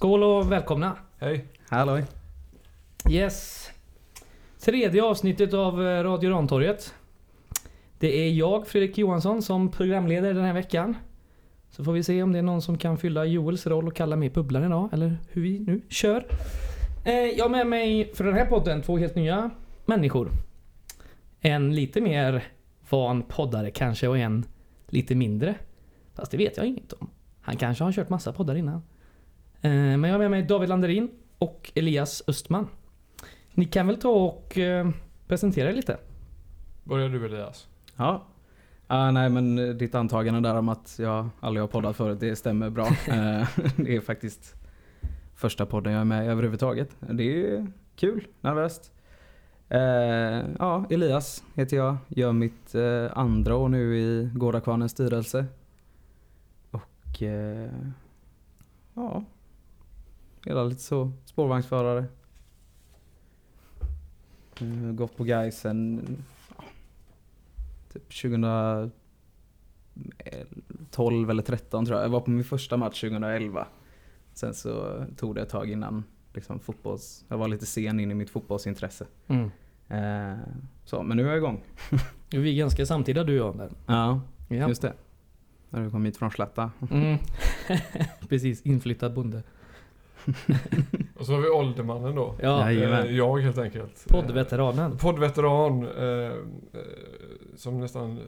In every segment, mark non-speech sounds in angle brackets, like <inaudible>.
Skål och välkomna. Hej. Halloj. Yes. Tredje avsnittet av eh, Radio Rantorget. Det är jag, Fredrik Johansson, som programleder den här veckan. Så får vi se om det är någon som kan fylla Joels roll och kalla mig Bubblan idag, eller hur vi nu kör. Eh, Jag har med mig för den här podden två helt nya människor. En lite mer van poddare kanske och en lite mindre. Fast det vet jag inget om. Han kanske har kört massa poddar innan. Eh, Men jag har med mig David Landerin och Elias Östman. Ni kan väl ta och eh, presentera er lite? Börjar du Elias? Ja. Ah, nej men eh, ditt antagande där om att jag aldrig har poddat förut, det stämmer bra. <laughs> <laughs> Det är faktiskt första podden jag är med i överhuvudtaget. Det är kul, nervöst. Eh, ja, Elias heter jag. Gör mitt eh, andra år nu i Gårdakvarnens styrelse. Och eh, ja, hela lite så. Spårvagnsförare. Eh, gått på Gais sen ja, typ 2012 eller 13 tror jag. Jag var på min första match 2011. Sen så tog det ett tag innan liksom, fotbolls... Jag var lite sen in i mitt fotbollsintresse. Mm. Eh, så, men nu är jag igång. Vi är ganska samtida du och jag. Där. Ja, Ja. just det. När du kom hit från Slätta. Mm. <laughs> Precis, inflyttad bonde. Och så har vi åldermannen då. Ja. Eh, Jag helt enkelt. poddveteranen. Eh, Poddveteran. Eh, eh, som nästan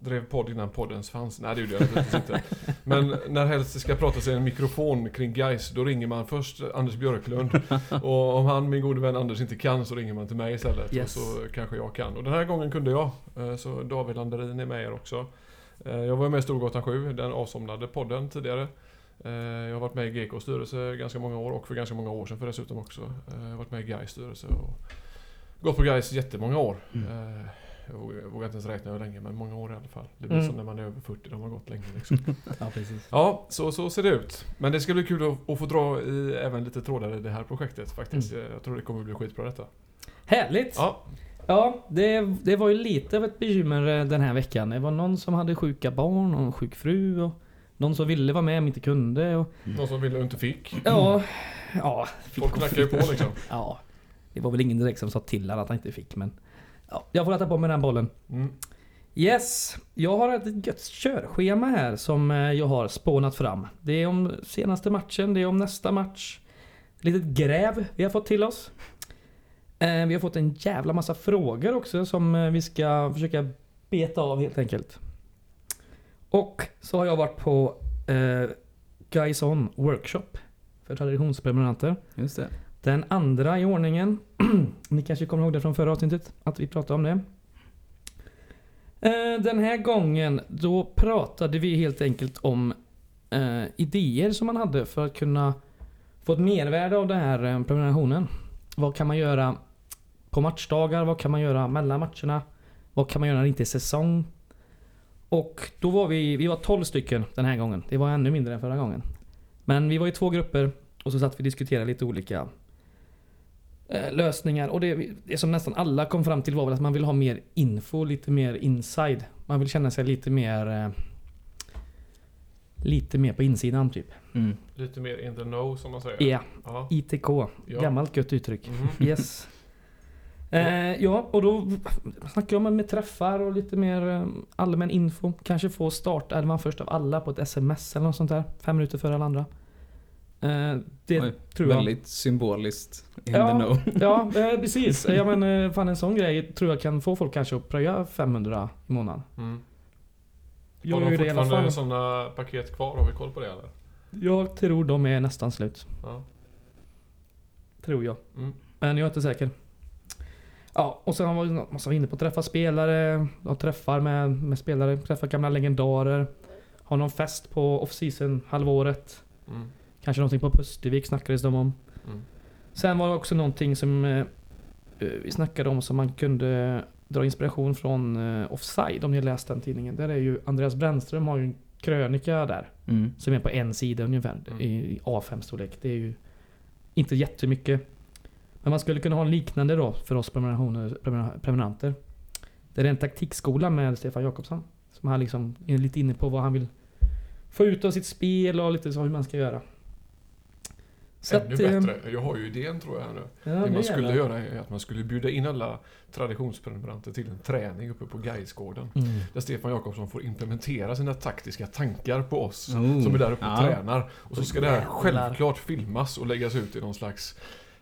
drev podd innan poddens fanns. Nej det gjorde jag naturligtvis inte. <laughs> Men när helst det ska pratas i en mikrofon kring guys då ringer man först Anders Björklund. <laughs> Och om han, min gode vän Anders, inte kan så ringer man till mig istället. Yes. Och så kanske jag kan. Och den här gången kunde jag. Så David Landerin är med er också. Jag var med i Storgatan 7, den avsomnade podden tidigare. Eh, Jag har varit med i GKs styrelse ganska många år och för ganska många år sedan för dessutom också. Eh, Jag har varit med i Gais styrelse och gått på Gais jättemånga år. Mm. Eh, Jag vågar, inte ens räkna hur länge men många år i alla fall. Det blir Mm. som när man är över 40, de har gått länge liksom. <laughs> Ja, precis. Ja, så, så ser det ut. Men det ska bli kul att, att få dra i även lite trådar i det här projektet faktiskt. Jag tror det kommer bli skitbra detta. Härligt! Ja, Ja, det, det var ju lite av ett bekymmer den här veckan. Det var någon som hade sjuka barn och en sjuk fru och någon som ville vara med men inte kunde. Och, någon som ville och inte fick. ja, ja. fick Folk och knackar ju på liksom. Ja, det var väl ingen direkt som sa till honom att han inte fick men... Ja, jag får ta på mig den bollen. Mm. Yes, jag har ett gött körschema här som eh, jag har spånat fram. Det är om senaste matchen, det är om nästa match. Ett litet gräv vi har fått till oss. Eh, Vi har fått en jävla massa frågor också som eh, vi ska försöka beta av helt enkelt. Och så har jag varit på eh, Guys On Workshop för traditionsprenumeranter. Just det. Den andra i ordningen. <clears throat> Ni kanske kommer ihåg det från förra avsnittet? Att vi pratade om det. Eh, Den här gången då pratade vi helt enkelt om eh, idéer som man hade för att kunna få ett mervärde av den här eh, prenumerationen. Vad kan man göra på matchdagar? Vad kan man göra mellan matcherna? Vad kan man göra när det inte är säsong? Och då var vi, vi var 12 stycken den här gången. Det var ännu mindre än förra gången. Men vi var i två grupper och så satt vi och diskuterade lite olika eh, lösningar. Och det, det som nästan alla kom fram till var väl att man vill ha mer info, lite mer inside. Man vill känna sig lite mer... Eh, lite mer på insidan typ. Mm. Lite mer in the know som man säger. Ja, Ja. ITK. Ja. Gammalt gött uttryck. Mhm. Yes. Eh, ja, och då snackar jag med träffar och lite mer eh, allmän info. Kanske få startärvan först av alla på ett sms eller något sånt där. Fem minuter före alla andra. Eh, det Oj, tror jag. Väldigt symboliskt in Ja. the know. Ja, eh, <laughs> precis. Ja, men, eh, fan en sån grej tror jag kan få folk kanske att pröja 500 i månaden. Mm. Jag Har de det i alla fortfarande fall. sådana paket kvar? Har vi koll på det eller? Jag tror de är nästan slut. Ja. Tror jag. Mm. Men jag är inte säker. Ja, och sen har vi massa inne på att träffa spelare. Och träffar med, med spelare. Träffa gamla legendarer. Ha någon fest på off-season halvåret. Mm. Kanske någonting på Pustervik snackades de om. Mm. Sen var det också någonting som eh, eh, vi snackade om som man kunde dra inspiration från eh, Offside om ni har läst den tidningen. Där är ju Andreas Brännström har ju en krönika där. Mm. Som är på en sida ungefär Mm. i i A5-storlek. Det är ju inte jättemycket. Men man skulle kunna ha en liknande då för oss prenumeranter. Det är en taktikskola med Stefan Jakobsson. Som han liksom är lite inne på vad han vill få ut av sitt spel och lite så hur man ska göra. Så Ännu att, eh, bättre. Jag har ju idén tror jag nu. Ja, det man skulle göra är att man skulle bjuda in alla traditionsprenumeranter till en träning uppe på Gaisgården. Mm. Där Stefan Jakobsson får implementera sina taktiska tankar på oss Oh. som är där uppe och Ja. tränar. Och så ska det här självklart filmas och läggas ut i någon slags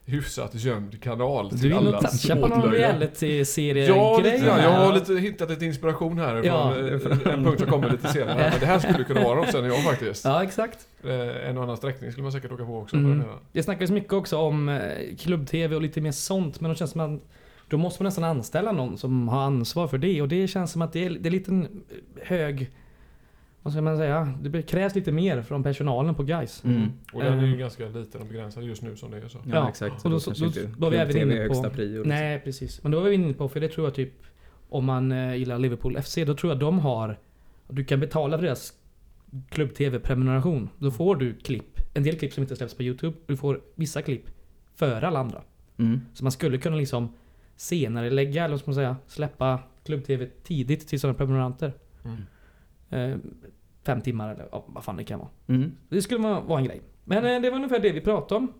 hyfsat gömd kanal Du till vill nog toucha på någon åtlöje. reality-serie-grej? Ja, lite grann. Jag har lite hittat lite inspiration här Ja. från eh, en punkt som kommer lite senare. Men det här skulle kunna vara något sen jag faktiskt. Ja, exakt. Eh, En och annan sträckning skulle man säkert åka på också. Mm. På. Det snackas mycket också om eh, klubb-tv och lite mer sånt, men det känns som att då måste man nästan anställa någon som har ansvar för det och det känns som att det är, det är lite en hög... Vad ska man säga? Det krävs lite mer från personalen på guys. Mm. Och den är ju Eh. ganska liten och begränsad just nu som det är så. Ja, Ja, exakt. och då- då, då- då var vi även inne på- liksom. Nej, precis. Men då var vi inne på, för det tror jag typ om man eh, gillar Liverpool FC, då tror jag de har... Du kan betala för deras klubb-tv-prenumeration. Då får du klipp. En del klipp som inte släpps på YouTube. Du får vissa klipp före alla andra. Mm. Så man skulle kunna liksom senare lägga, eller vad ska man säga, släppa klubb-tv tidigt till sådana prenumeranter. Mm. Eh, fem timmar eller ja, vad fan det kan vara. Mm. Det skulle vara, en grej. Men eh, det var ungefär det vi pratade om.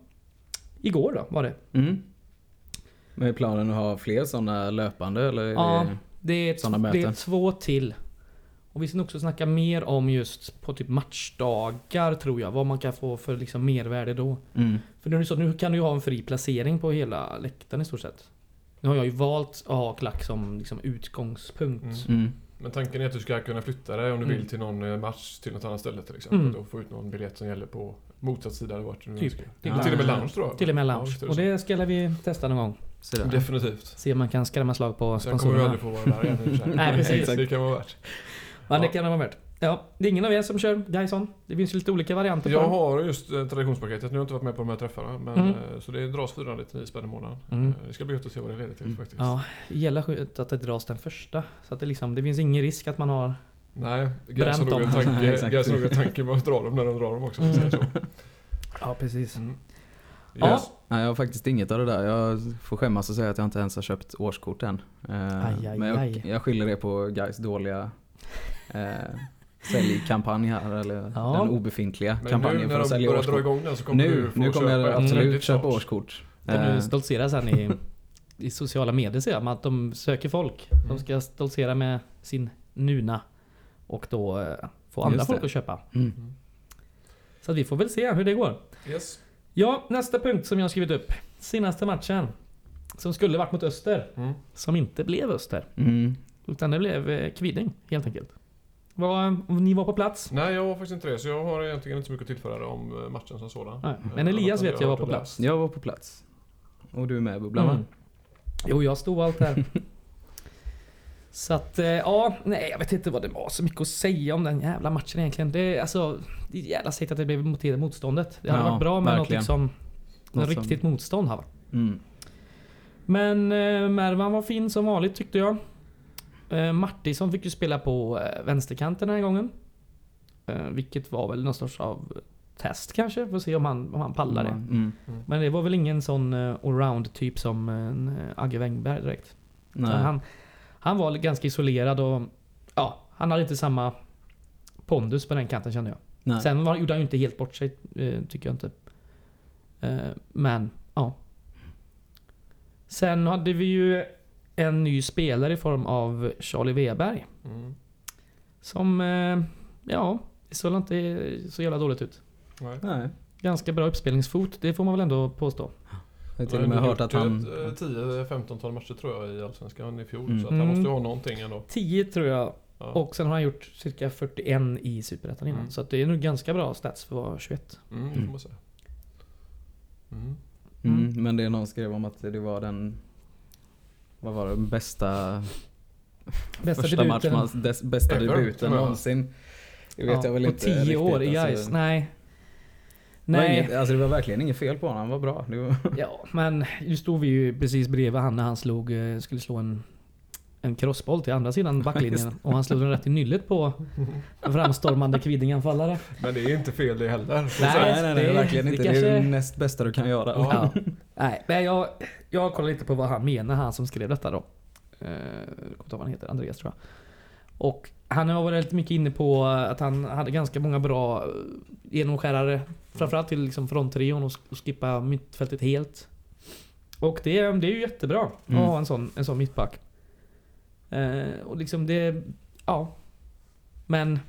Igår då, var det. Mm. Men är planen att ha fler sådana löpande eller? Ja. det... Är, Sådana t- det är möten. två till. Och vi ska också snacka mer om just på typ matchdagar tror jag. Vad man kan få för liksom mervärde då. Mm. För nu, så, nu kan du ju ha en fri placering på hela läktaren i stort sett. Nu har jag ju valt att ha klack som liksom utgångspunkt. Mm. Men tanken är att du ska kunna flytta dig om du Mm. vill till någon eh, match till något annat ställe till exempel. Mm. Och få ut någon biljett som gäller på motsatt sida eller vart du Typ. Till- Eller till och med lounge tror jag. Till och med Ja, lounge. det och det ska vi testa någon gång. Så där. Definitivt. Se om man kan skrämma slag på Sen kommer du sponsorerna. aldrig få vara där igen. Nej, precis. Det kan vara värt. Men det Ja. kan det vara värt. Ja, det är ingen av er som kör Gaison. Det finns ju lite olika varianter på Jag det. har just eh, traditionspaketet. Nu har jag inte varit med på de här träffarna. Men, Mm. eh, Så det dras 499 spänn i månaden. Mm. Eh, Det ska bli gött att se vad det leder till Mm. faktiskt. Ja, det gäller skönt att det dras den första. Så att det liksom, det finns ingen risk att man har... Nej, Gais Bränt dem. tanke, <laughs> Exakt. Gais har nog en tanke med att dra dem när de drar dem också. så. Ja, precis. Mm. Ja. Yes. Nej, jag har faktiskt inget av det där. Jag får skämmas och säga att jag inte ens har köpt årskort än. Eh, Aj, aj, men jag, aj. jag skyller det på Guys dåliga eh, säljkampanj här. Eller Ja. den obefintliga Men kampanjen nu för när att de sälja börjar dra årskort. igång den så kommer Nu, du få nu kommer köpa jag ett absolut köpa årskort. Kommer Eh, du stoltsera sen i, i sociala medier ser jag att de söker folk. De Mm. ska stoltsera med sin Nuna. Och då eh, få andra folk att köpa. mm. Mm. Så att vi får väl se hur det går. Yes. Ja, nästa punkt som jag har skrivit upp. Senaste matchen. Som skulle varit mot Öster. Mm. Som inte blev Öster. Mm. Utan det blev eh, Kviding helt enkelt. Var, ni var på plats? Nej, jag var faktiskt inte det. Så jag har egentligen inte så mycket att tillföra om eh, matchen som sådan. Nej. Eh, Men Elias vet jag var hört på plats. Jag var på plats. Och du är med Bubblan? Mm. Jo, jag stod allt där. <laughs> Så att, eh, ja, nej jag vet inte vad det var så mycket att säga om den jävla matchen egentligen. Det, är alltså, det är jävla segt att det blev mot det motståndet. Det hade Ja, varit bra med något verkligen. liksom, något Något som- riktigt motstånd här va. Mm. Men eh, Mervan var fin som vanligt tyckte jag. Eh, Martinsson fick ju spela på eh, vänsterkanten den här gången. Eh, vilket var väl någon sorts av test kanske, får se om han, om han pallar det. Mm. Men det var väl ingen sån allround typ som Agge Wengberg direkt. Han, han var ganska isolerad och ja, han hade inte samma pondus på den kanten kände jag. Nej. Sen var, gjorde han ju inte helt bort sig, tycker jag inte. Men, ja. Sen hade vi ju en ny spelare i form av Charlie Weberg. Mm. Som, eh, ja, det såg inte så jävla dåligt ut. Nej. Nej. Ganska bra uppspelningsfot, det får man väl ändå påstå. Jag har till och med hört att han... ett 10-15-tal matcher tror jag i Allsvenskan i fjol. Mm. Så att han Mm. måste ju ha någonting ändå. 10 tror jag Ja. Och sen har han gjort cirka 41 i Superettan innan. Mm. Så att det är nog ganska bra stats för att vara 21. Mm, det får man säga. Mm. Mm, men det är någon skrev om att det var den... Vad var det? Bästa... Bästa första debuten. matchen, dess, bästa Ever, debuten någonsin. Det vet Ja, jag väl på inte 10 riktigt, år i alltså. Gais. Nej. Det var Nej. Inget, alltså det var verkligen inget fel på honom, han var bra. Var, Ja, men nu stod vi ju precis bredvid han när han slog, eh, skulle slå en, en crossboll till andra sidan <laughs> backlinjen. Och han slog den rätt i nyllet på en framstormande Kvidinganfallare. Men det är inte fel det heller. Nej. nej, nej, nej, det- verkligen det inte. Det är kanske- det näst bästa du kan göra. Ja. Ja. <laughs> Nej, men jag, jag kollar lite på vad han menar, han som skrev detta då. Eh, Jag kommer inte ihåg vad han heter, Andreas tror jag. Och Han har varit lite mycket inne på att han hade ganska många bra eh, genomskärare. Framförallt till liksom fronttrion och, skippa mittfältet helt. Och det, det är ju jättebra Mm. att ha en sån, en sån mittback. Eh, och liksom det... Ja. Men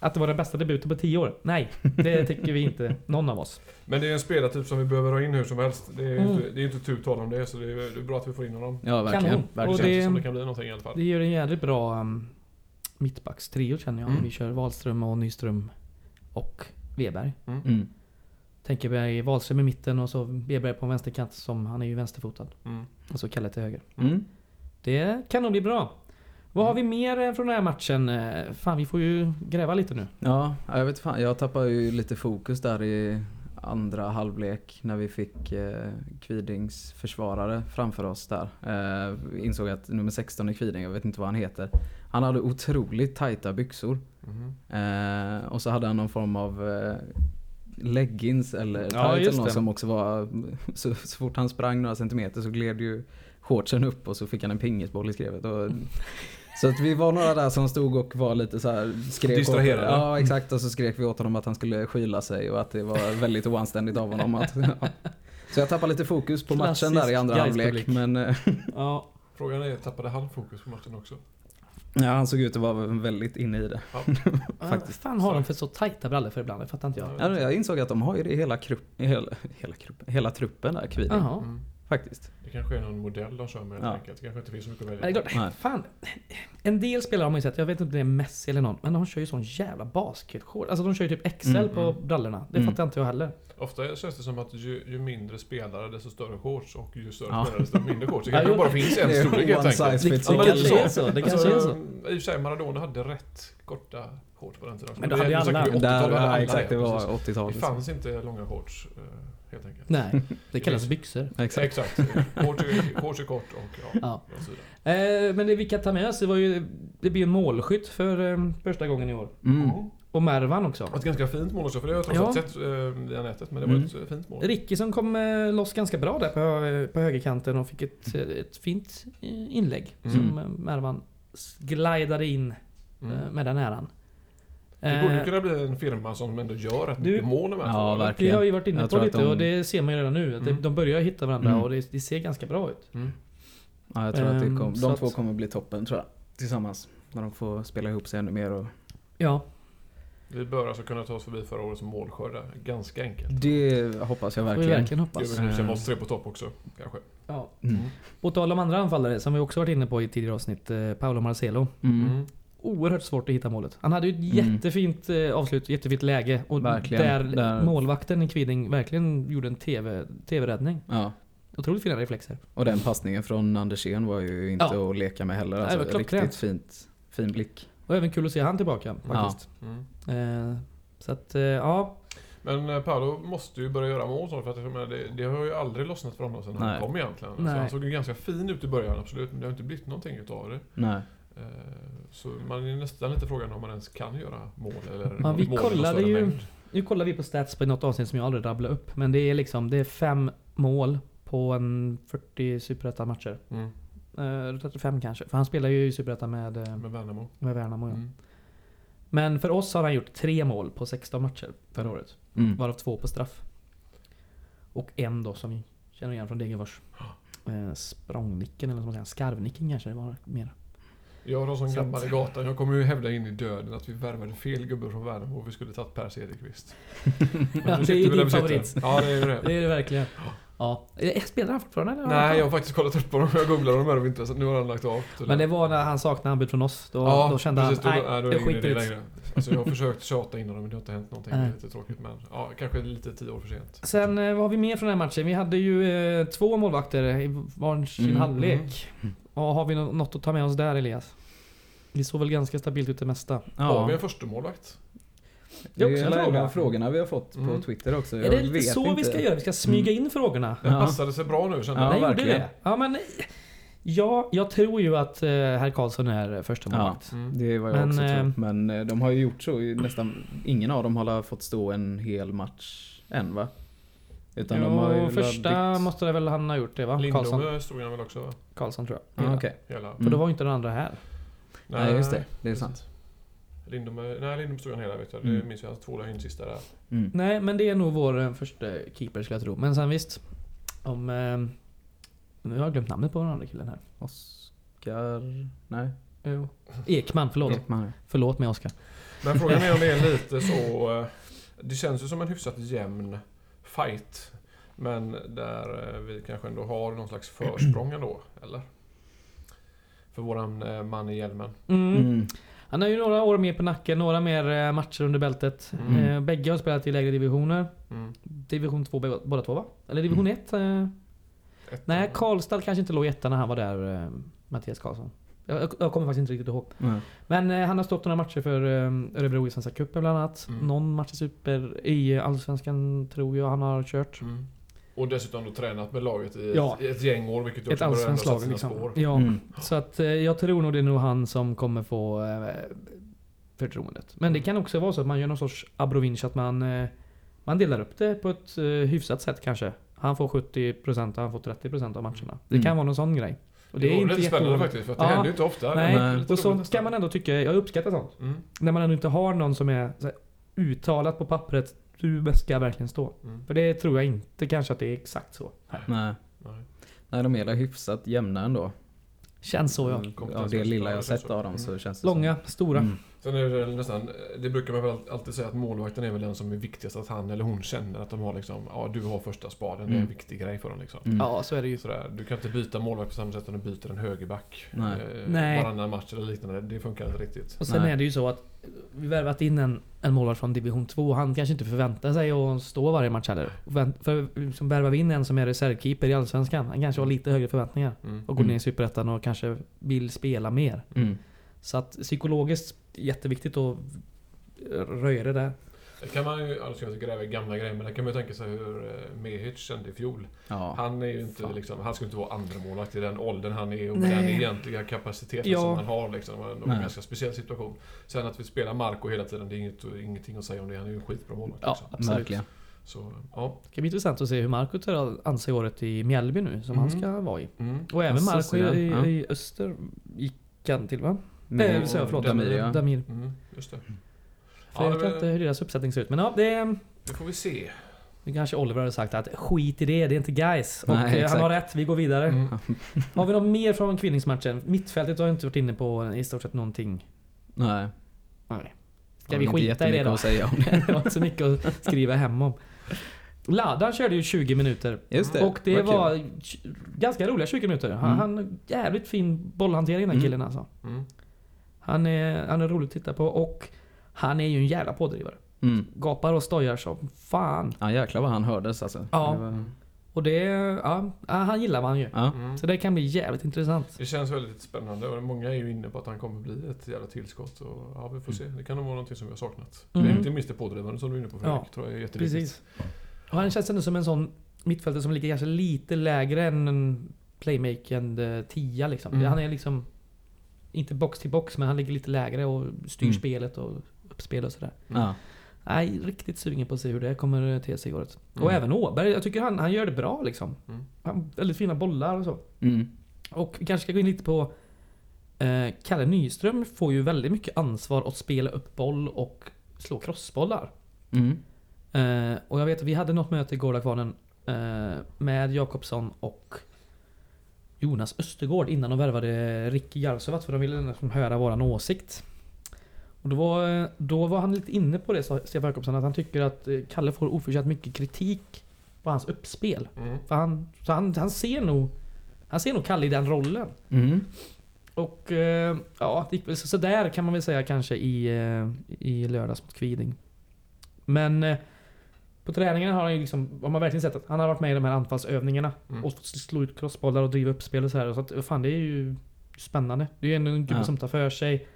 att det var den bästa debuten på 10 år? Nej, det tycker vi inte. Någon av oss. Men det är en spelartyp som vi behöver ha in hur som helst. Det är ju Mm. inte, det är inte tu tal om det, så det är, det är bra att vi får in honom. Ja, verkligen. Kanon. Det verkligen. Och känns det- som det kan bli någonting i alla fall. Det gör en jävligt bra um, mittbackstrio känner jag. Mm. Vi kör Wahlström och Nyström och Weberg. Mm. Tänker mig Wahlström i mitten och så Weberg på en vänsterkant som han är ju vänsterfotad. Mm. Och så Kalle till höger. Mm. Det kan nog bli bra. Vad har vi mer eh, från den här matchen? Eh, Fan vi får ju gräva lite nu. Ja, jag vet fan. Jag tappade ju lite fokus där i andra halvlek när vi fick eh, Kvidings försvarare framför oss där. Eh, insåg att nummer 16 i Kviding, jag vet inte vad han heter. Han hade otroligt tajta byxor. Mhm. Eh, och så hade han någon form av eh, leggings eller Ja, tights just eller något det. som också var... <laughs> Så, så fort han sprang några centimeter så gled ju shortsen upp och så fick han en pingisboll i skrevet. Och, <laughs> så att vi var några där som stod och var lite så här skrek åt- Distraherade. Ja exakt och så skrek vi åt honom att han skulle skyla sig och att det var väldigt oanständigt av honom. Att, <laughs> ja. Så jag tappade lite fokus på matchen där i andra Klassisk halvlek. Men eh, <laughs> Ja. Frågan är, tappade han fokus på matchen också? ja, han såg ut att vara väldigt inne i det. Vad <laughs> Faktiskt. fan har de för så tajta brallor för ibland? Det fattar inte jag. Ja, jag insåg att de har ju det i hela, krupp, i hela, hela, krupp, hela truppen där, Kviding. Mm. Faktiskt. Det kanske är någon modell de kör med helt Ja. enkelt. Det kanske inte finns så mycket att Ja, välja det är på. klart. Fan. En del spelare har man ju sett, jag vet inte om det är Messi eller någon, men de kör ju sån jävla basketshorts. Alltså de kör ju typ XL Mm, på mm. brallorna. Det Mm. fattar inte jag heller. Ofta känns det som att ju, ju mindre spelare desto större shorts och ju större Ja. spelare desto mindre shorts. Det kanske bara finns en storlek helt enkelt. Det, kanske är så. Det kanske är så. Alltså, I och för sig Maradona hade rätt korta shorts på den tiden. Men då hade ju alla- vi 80-talet, Där, alla ja, exakt, det var Det 80-talet. fanns inte långa shorts eh, helt enkelt. Nej, <laughs> det kallas byxor. Exakt. Exakt. Shorts är, kort och ja, Ja. och så vidare. Eh, men det vi kan ta med oss, det var ju... Det blir en målskytt för eh, första gången i år. Mm. Mm. Och Mervan också. Ett ganska fint mål också, för det har jag trots Ja. allt sett eh, via nätet. Men det var Mm. ett eh, fint mål. Ricky som kom eh, loss ganska bra där på, på högerkanten och fick ett, eh, ett fint inlägg. Mm. Som Mervan glidade in Mm. med den äran. Det borde kunna bli en firma som ändå gör rätt Du- mycket mål med Ja, ja, verkligen. Vi har ju varit inne på lite de- och det ser man ju redan nu. Att det- Mm. De börjar hitta varandra Mm. och det, det ser ganska bra ut. mm. Ja, jag tror att det Ehm, kom, de två kommer bli toppen tror jag. Tillsammans. När de får spela ihop sig ännu mer. Och Ja. Vi bör alltså kunna ta oss förbi förra årets målskörda ganska enkelt. det hoppas jag Får vi verkligen. verkligen Det hoppas. väl Eh. oss tre på topp också, kanske. Ja. Mm. På tal om andra anfallare som vi också varit inne på i tidigare avsnitt. Eh, Paolo Marcelo. Mm. Mm. Oerhört svårt att hitta målet. Han hade ju ett Mm. jättefint eh, avslut, jättefint läge. Och Verkligen. där, Där- målvakten i Kviding verkligen gjorde en TV, TV-räddning. Ja. Otroligt fina reflexer. Och den passningen från Andersén var ju inte Ja. att leka med heller. Nej, Alltså, det klockrent. riktigt fint, fin blick. Och även kul att se han tillbaka Ja. faktiskt. Mm. Eh, så att, eh, ja. Men eh, Paolo måste ju börja göra mål snart, för att jag menar, det, det har ju aldrig lossnat för honom sen han Nej. kom egentligen. Så han såg ju ganska fin ut i början absolut, men det har inte blivit någonting utav det. Nej. Eh, Så man är nästan lite frågan om man ens kan göra mål eller Ja, vi mål kollade ju- mängd. Nu kollar vi på stats på något avsnitt som jag aldrig rabblade upp. Men det är liksom, det är fem mål på en 40 superettan-matcher. Mm. Eh, 35 kanske. För han spelar ju i superettan med, eh, Med Värnamo. med Värnamo. Ja. Mm. Men för oss har han gjort tre mål på 16 matcher förra året. Mm. Varav två på straff. Och en då som vi känner igen från Degerfors. <gasps> Eh, språngnicken eller vad man säger. Skarvnicken kanske det var mer. Jag har som Så gammal i gatan, jag kommer ju hävda in i döden att vi värvade fel gubbe från Värnamo och vi skulle tagit Per Cederqvist. <laughs> Ja, det är ju din favorit. Ja, det är ju det. Det är det verkligen. Ja. Eh, Spelar han fortfarande eller? Nej, jag har faktiskt kollat upp dem. Jag googlade dem här inte, så nu har han lagt av. Men det var när han saknade anbud från oss. Då, ja, då kände precis, han, nej, nej, då är jag skiter i det. längre. Alltså, jag har försökt tjata innan dem men det har inte hänt någonting. Det är lite tråkigt men ja, kanske lite tio år för sent. Sen eh, vad har vi mer från den här matchen? Vi hade ju eh, två målvakter i varsin Mm, halvlek. Och har vi nå- något att ta med oss där Elias? Vi såg väl ganska stabilt ut det mesta. Har vi Ja. en första målvakt? Det är en en fråga. frågorna vi har fått på Mm. Twitter också. är Jag det lite vet så vi inte. ska göra? Vi ska smyga in frågorna? Den Ja. passade sig bra nu kände Ja, jag. Gjorde verkligen. det? Ja, men... Ja, jag tror ju att eh, herr Karlsson är första Ja. Mm. Det är vad jag Men, också eh, tror. Men eh, de har ju gjort så. Nästan ingen av dem har fått stå en hel match än va? Utan de har ju Jo, första bytt- måste det väl han ha gjort det va? Karlsson, Lindom stod han väl också? Karlsson tror jag. Ja, okej. Hela. Mm. För då var inte den andra här. Nej, just det. Det är sant. Lindom, är- nej Lindom stod han hela vet jag. Mm. Det minns jag. Hans två in sista där. Mm. Nej, men det är nog vår eh, första keeper skulle jag tro. Men sen visst. Om... Eh, nu har jag glömt namnet på den andra killen här. Oskar... Nej. Jo. Ekman, förlåt. Ekman. Förlåt mig Oskar. Men frågan är om det är <laughs> lite så... eh, Det känns ju som en hyfsat jämn fight. Men där eh, vi kanske ändå har någon slags försprång ändå, eller? För våran eh, man i hjälmen. Mm. Mm. Han har ju några år mer på nacken, några mer eh, matcher under bältet. Mm. Bägge har spelat i lägre divisioner. Mm. Division 2 bä- båda två va? Eller division 1? Eh, Ett- nej, Karlstad kanske inte låg i ettan när han var där, Mattias Karlsson. Jag, kommer faktiskt inte riktigt ihåg. Nej. Men eh, han har stått några matcher för eh, Örebro i Svenska cupen bland annat. Mm. Någon match i Super i Allsvenskan tror jag han har kört. Mm. Och dessutom då tränat med laget i, Ja. ett, ett gäng år, vilket Ett allsvenskt lag liksom. spår. Ja, Mm. så att eh, jag tror nog det är nog han som kommer få eh, förtroendet. Men det kan också vara så att man gör någon sorts abrovinch, att man, eh, man delar upp det på ett eh, hyfsat sätt kanske. Han får 70% och han får 30% av matcherna. Det Mm. kan vara någon sån grej. Och Det, är lite spännande faktiskt, för att det Ja. händer ju inte ofta. Nej, Det och sånt kan man ändå tycka, jag uppskattar sånt. Mm. När man ändå inte har någon som är så här, uttalat på pappret, du ska verkligen stå. Mm. För det tror jag inte kanske att det är exakt så. Nej. Nej. Nej, de är hyfsat jämna ändå. Känns så ja. Mm. Av det lilla jag Ja, sett av dem så Mm. känns det Långa, som. stora. Mm. Sen är det nästan, det brukar man väl alltid säga att målvakten är väl den som är viktigast att han eller hon känner att de har liksom, ja du har första spaden, det är en Mm. viktig grej för dem liksom. Mm. Ja, så är det ju. Sådär, du kan inte byta målvakt på samma sätt som du byter en högerback Nej. eh, Nej. varannan match eller liknande. Det funkar inte riktigt. Och sen Nej. är det ju så att vi värvat in en, en målvakt från division 2. Han kanske inte förväntar sig att stå varje match heller. För som värvar vi in en som är reservkeeper i Allsvenskan. Han kanske har lite högre förväntningar. Mm. Och går Mm. ner i Superettan och kanske vill spela mer. Mm. Så att psykologiskt jätteviktigt att röja det där. Det kan man ju, alltså jag gräva i gamla grejer, men det kan man ju tänka sig hur eh, Mehic kände i fjol. Ja. Han är ju inte Fan. liksom, han skulle inte vara andra målvakt i den åldern han är och med den egentliga kapaciteten Ja. som han har liksom. Det var en Nej. ganska speciell situation. Sen att vi spelar Marco hela tiden, det är inget, ingenting att säga om det. Han är ju en skitbra målvakt Ja, liksom. absolut. Verkligen. Så, ja. Det ska bli intressant att se hur Marco tar anser året i Mjällby nu, som han Mm. ska vara i. Mm. Och även Marco i, Ja. i Öster gick han till va? Med- Nej, så förlåt. Damir, ja. Damir. Mm, just det. För Ja, jag vet inte hur deras uppsättning ser ut. Men ja, det, det får vi se. det kanske Oliver hade sagt att skit i det, det är inte guys. Och Nej, eh, han har rätt, vi går vidare. Mm. <laughs> Har vi något mer från kvinnlingsmatchen? Mittfältet har jag inte varit inne på i stort sett någonting. Nej. Nej. Ska vi skita i det då? att säga om <laughs> det. det var inte så mycket att skriva hem om. Ladan körde ju 20 minuter. Just det. Och det var tj- ganska roliga 20 minuter. Han, Mm. han jävligt fin bollhantering den Mm. killen alltså. Mm. Han är, han är rolig att titta på och han är ju en jävla pådrivare. Mm. Gapar och stojar som fan. Ja jäklar vad han hördes alltså. Ja. Det var- Och det, ja, han gillar han gör. ja. Mm. Så det kan bli jävligt intressant. Det känns väldigt spännande och många är ju inne på att han kommer bli ett jävla tillskott. Och, ja, vi får se. Det kan nog vara någonting som vi har saknat. Mm. Inte minst det pådrivande som du är inne på Fredrik. Ja, tror jag är jätteviktigt. Precis. Och han känns ändå som en sån mittfältare som ligger kanske lite lägre än en playmakande tia liksom. Mm. Han är liksom inte box till box men han ligger lite lägre och styr Mm. spelet och uppspel och sådär. Ja. Nej, riktigt sugen på att se hur det kommer te sig i året. Mm. Och även Åberg, jag tycker han, han gör det bra liksom. Mm. Han, väldigt fina bollar och så. Mm. Och vi kanske ska gå in lite på eh, Kalle Nyström får ju väldigt mycket ansvar att spela upp boll och slå crossbollar. Mm. Eh, och jag vet att vi hade något möte i Gårdakvarnen eh, med Jakobsson och Jonas Östergård innan de värvade Ricky Jarsuvat för de ville liksom höra våran åsikt. Och då var, då var han lite inne på det, sa Stefan Jakobsson, att han tycker att eh, Kalle får oförtjänt mycket kritik på hans uppspel. Mm. För han, så han, han ser nog Han ser nog Kalle i den rollen. Mm. Och eh, ja, det gick väl så- sådär kan man väl säga kanske i, eh, i lördags mot Kviding. Men på träningen har han ju liksom, har man verkligen sett att han har varit med i de här anfallsövningarna. Mm. Och fått slå ut crossbollar och driva upp spel och så här. Så att, fan det är ju spännande. Det är ju ändå en gubbe Ja. som tar för sig.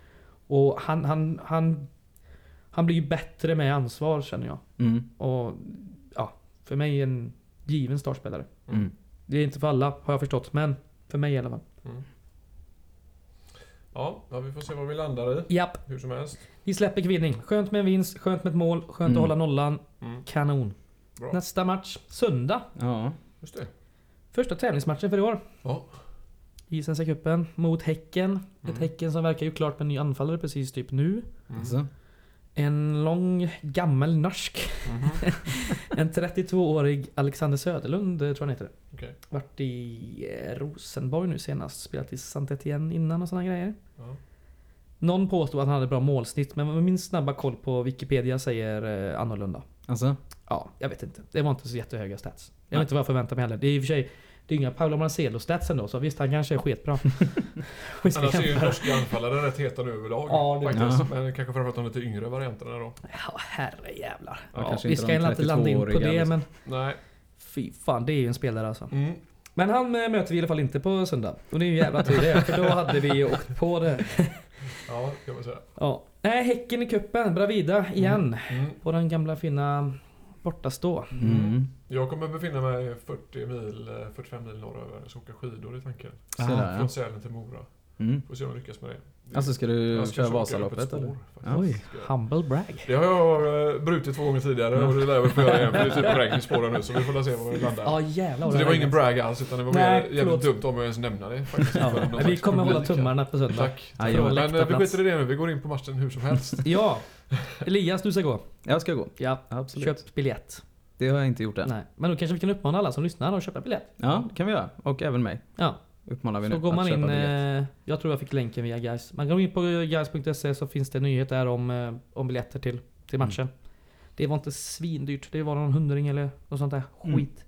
Och han, han, han, han blir ju bättre med ansvar känner jag. Mm. Och ja, för mig en given startspelare. Mm. Det är inte för alla har jag förstått, men för mig i alla fall. Mm. Ja, ja, vi får se vad vi landar i. Japp, Hur som helst. vi släpper Kviding. Skönt med en vinst, skönt med ett mål, skönt Mm. att hålla nollan. Mm. Kanon. Bra. Nästa match, söndag. Ja. Just det. Första tävlingsmatchen för i år. Ja. i Svenska cupen mot Häcken. Ett Mm. Häcken som verkar ju klart med en ny anfallare precis typ nu. Mm. Alltså, En lång gammal norsk. Mhm. <laughs> En 32-årig Alexander Söderlund eh, tror jag han heter. Okej. Vart i eh, Rosenborg nu senast. Spelat i saint Etienne innan och sådana grejer. Ja. Någon påstod att han hade bra målsnitt men min snabba koll på Wikipedia säger eh, annorlunda. alltså, Ja, jag vet inte. Det var inte så jättehöga stats. Jag vet inte vad jag förväntar mig heller. Det är i och för sig det är inga Paolo Marcelo stats ändå, så visst han kanske är sketbra. Ska <laughs> Annars är ju norska anfallare rätt heta nu överlag. Ja, det- faktiskt. Ja. Men kanske framförallt de lite yngre varianterna då. Ja, herrejävlar. Ja, Ja, vi ska inte landa in på 32-åriga det, liksom. men Nej. fy fan, det är ju en spelare alltså. Mm. Men han eh, möter vi i alla fall inte på söndag. Och det är ju jävla tur det, för då hade vi ju åkt på det. <laughs> Ja, kan man säga. Ja. Nej, Häcken i cupen, Bravida igen. Mm. På den gamla fina bortastå. mm. Jag kommer befinna mig 40 mil, eh, 45 mil norröver. Så åka skidor i tanken. Ah. Från Sälen till Mora. Mm. Får se om jag lyckas med det. det. Alltså ska du jag ska köra Vasaloppet eller? Oj, Ska- humble brag. Det har jag eh, brutit två gånger tidigare och det lär jag väl få göra igen för det är typ regn i spåren nu så vi får väl se var vi landar. Ja jävlar Så det var ingen brag alls utan det var Nej, mer jävligt förlåt. dumt om jag ens nämna det faktiskt. Ja, vi kommer hålla tummarna på söndag. Tack. Jag, Men eh, vi skiter i det nu, vi går in på matchen hur som helst. Ja, <laughs> Elias du ska gå. jag ska gå. Ja, Absolut. köp biljett. Det har jag inte gjort än. Nej, men då kanske vi kan uppmana alla som lyssnar att köpa biljett. Ja, det kan vi göra. Och även mig. Ja, Uppmanar vi så nu går att man köpa in. biljett. Eh, jag tror jag fick länken via guys. Man går in på guys.se så finns det nyheter om, eh, om biljetter till, till Mm. matchen. Det var inte svindyrt. Det var någon hundring eller något sånt där Mm. skit.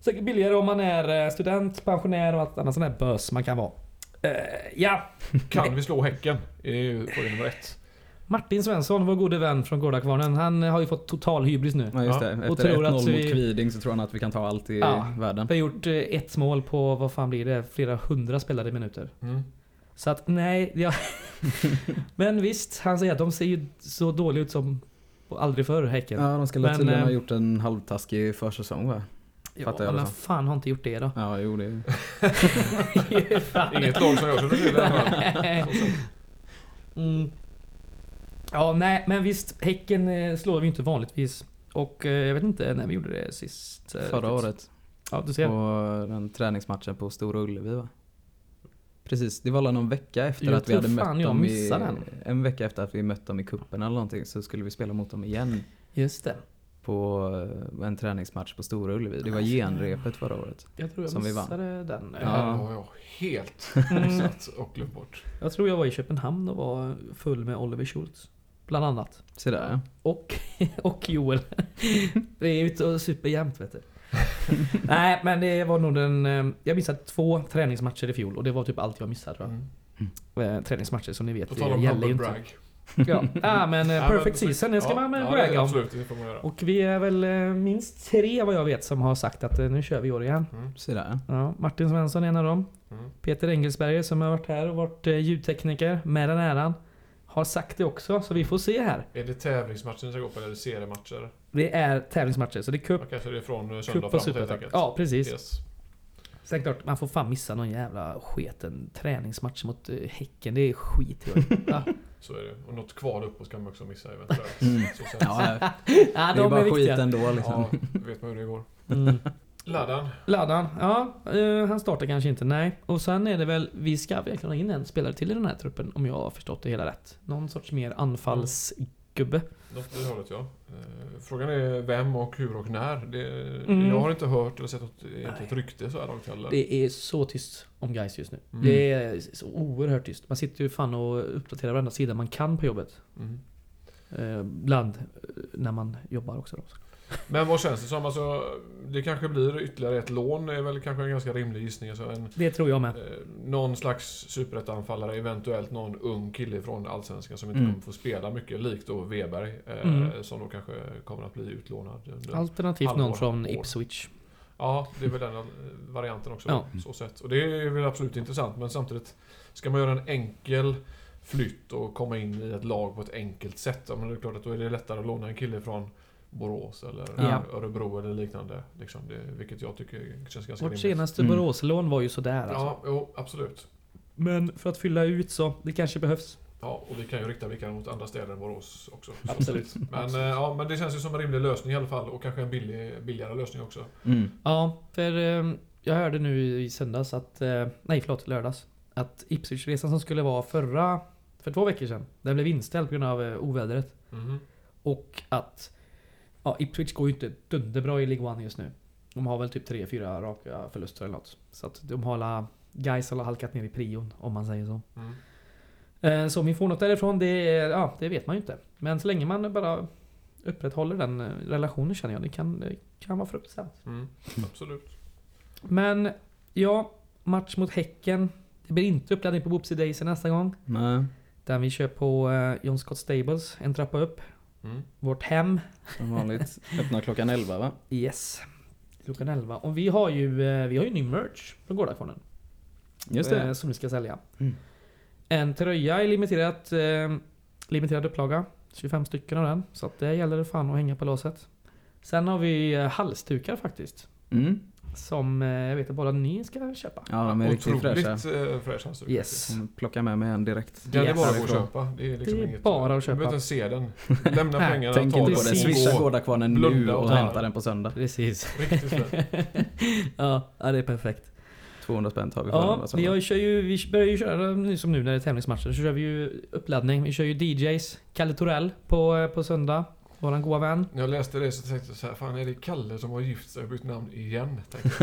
Säkert billigare om man är eh, student, pensionär och allt annat sånt där bös man kan vara. Eh, ja, Kan vi slå Häcken? Det är ju fråga nummer ett. Martin Svensson, vår gode vän från Gårdakvarnen, han har ju fått total hybris nu. Ja, just Ja. det. Och Efter tror 1-0 att mot vi- Kviding så tror han att vi kan ta allt i Ja. världen. Vi har gjort eh, ett mål på, vad fan blir det, flera hundra spelade minuter. Mm. Så att nej, ja. <laughs> Men visst, han säger att de ser ju så dåliga ut som aldrig förr, Häcken. Ja, de skulle Men, tydligen ha eh, gjort en halvtaskig försäsong va? ja, fattar jag men det som. fan har inte gjort det då? Ja, jo det... <laughs> Inget lag som jag känner till i alla fall. <laughs> Mm. Ja, nej, men visst. Häcken eh, slår vi inte vanligtvis. Och eh, jag vet inte när vi gjorde det sist. eh, Förra året. Ja, du ser. På den träningsmatchen på Stora Ullevi va? Precis, det var väl någon vecka efter Jag att vi hade mött dem i... missade den. En vecka efter att vi mött dem i kuppen eller någonting så skulle vi spela mot dem igen. Just det. På en träningsmatch på Stora Ullevi. Det var genrepet förra året. Jag tror jag Som vi vann. missade den. Eh, här har jag helt Mm. missat och glömt bort. Jag tror jag var i Köpenhamn och var full med Oliver Schultz. Bland annat. Se där ja. Och, <laughs> och Joel. <laughs> Vi är ute och super jämt vet du. <laughs> Nej men det var nog den... eh, Jag missade två träningsmatcher i fjol och det var typ allt jag missade tror jag. Mm. Eh, Träningsmatcher som ni vet, det gäller ju inte. brag. Ja, ah, men eh, Ja, perfect men- season, det ska ja, man ja, bragga om. Absolut, det får man göra. Och vi är väl minst tre vad jag vet som har sagt att nu kör vi i år igen. Mm. Se där ja. Martin Svensson är en av dem. Mm. Peter Engelsberger som har varit här och varit ljudtekniker med den äran. Har sagt det också, så vi får se här. Är det tävlingsmatchen ni ska gå på eller är det seriematcher? Det är tävlingsmatcher, så det är cup, Okej, så det är från eh, cup söndag och framåt helt enkelt? Ja, precis. Yes. Sen klart, man får fan missa någon jävla sketen träningsmatch mot uh, Häcken. Det är skit. ja. <laughs> Så är det. Och något kval uppåt kan man också missa eventuellt. Mm. Så. Ja, <laughs> ja, det är de bara är skit ändå liksom. Ja, vet man hur det går. Mm. Laddan. Laddan, ja, eh, han startar kanske inte, nej. Och sen är det väl, vi ska verkligen ha in en spelare till i den här truppen om jag har förstått det hela rätt. Någon sorts mer anfallsgubbe. Något i det hållet ja. Eh, Frågan är vem och hur och när. Det, Mm. Jag har inte hört eller sett något egentligt rykte så här långt heller. Det är så tyst om guys just nu. Mm. Det är så oerhört tyst. Man sitter ju fan och uppdaterar varenda sida man kan på jobbet. Mm. Eh, bland när man jobbar också. Då. Men vad känns det som? Alltså, det kanske blir ytterligare ett lån. är väl kanske en ganska rimlig gissning. Alltså en, Det tror jag med. eh, någon slags superettanfallare, eventuellt någon ung kille från Allsvenskan som inte Mm. kommer få spela mycket, likt då Weberg. Eh, Mm. Som då kanske kommer att bli utlånad. Alternativt någon från. Ipswich. Ja, det är väl den eh, varianten också. Ja. Så sett. Och det är väl absolut intressant, men samtidigt ska man göra en enkel flytt och komma in i ett lag på ett enkelt sätt. Ja, men det är klart att då är det lättare att låna en kille från Borås eller Ja. Örebro eller liknande. Liksom det, vilket jag tycker känns ganska Vårt rimligt. senaste Mm. Boråslån var ju sådär alltså. Ja, jo, absolut. Men för att fylla ut så, det kanske behövs. Ja, och vi kan ju rikta blickarna mot andra städer än Borås också. Så Absolut. <laughs> Men, eh, ja, men det känns ju som en rimlig lösning i alla fall och kanske en billig, billigare lösning också. Mm. Ja, för eh, jag hörde nu i söndags att, eh, nej förlåt, lördags. Att Ipswich-resan som skulle vara förra, för två veckor sedan, den blev inställd på grund av eh, ovädret. Mhm. Och att ja, Ipswich går ju inte dunderbra i League One just nu. De har väl typ 3-4 raka förluster eller något. Så att de har alla guys har halkat ner i prion om man säger så. Mm. Eh, Så om vi får något därifrån, det, ja, det vet man ju inte. Men så länge man bara upprätthåller den eh, relationen känner jag, det kan, det kan vara fruktsamt. Mm. Absolut. Men ja, match mot Häcken. Det blir inte uppladdning på Boopsy Daisy nästa gång. Nej, Där vi kör på eh, John Scott Stables, en trappa upp. Mm. Vårt hem. som vanligt. Öppnar klockan 11 va? Yes. Klockan 11. Och vi har ju, eh, vi har ju ny merch från Gårdakvarnen. Just eh, det. Som vi ska sälja. Mm. En tröja i limiterat, eh, limiterad upplaga. 25 stycken av den. Så att det gäller det fan att hänga på låset. Sen har vi eh, halsdukar faktiskt. Mm. Som eh, jag vet att bara ni ska köpa. Ja, de är riktigt fräscha. Otroligt eh, fräsch handsduk. Yes. Plocka med mig en direkt. Den är Yes. bara att köpa. Det är liksom Det är inget... bara att Du behöver köpa. inte se den. Lämna <laughs> pengarna, Tänk ta inte på det. Swisha gå. Gårdakvarnen nu och och hämta ta. den på söndag. Precis. Riktigt <laughs> ja, ja, det är perfekt. 200 spänn tar vi för Ja, den. vi, kör ju, vi börjar ju köra nu som nu när det är tävlingsmatcher. Så kör vi ju uppladdning. Vi kör ju DJs. Kalle Torell på, eh, på söndag. Våran goa vän. När jag läste det så tänkte jag så här, fan är det Kalle som har gift sig och bytt namn igen? <laughs>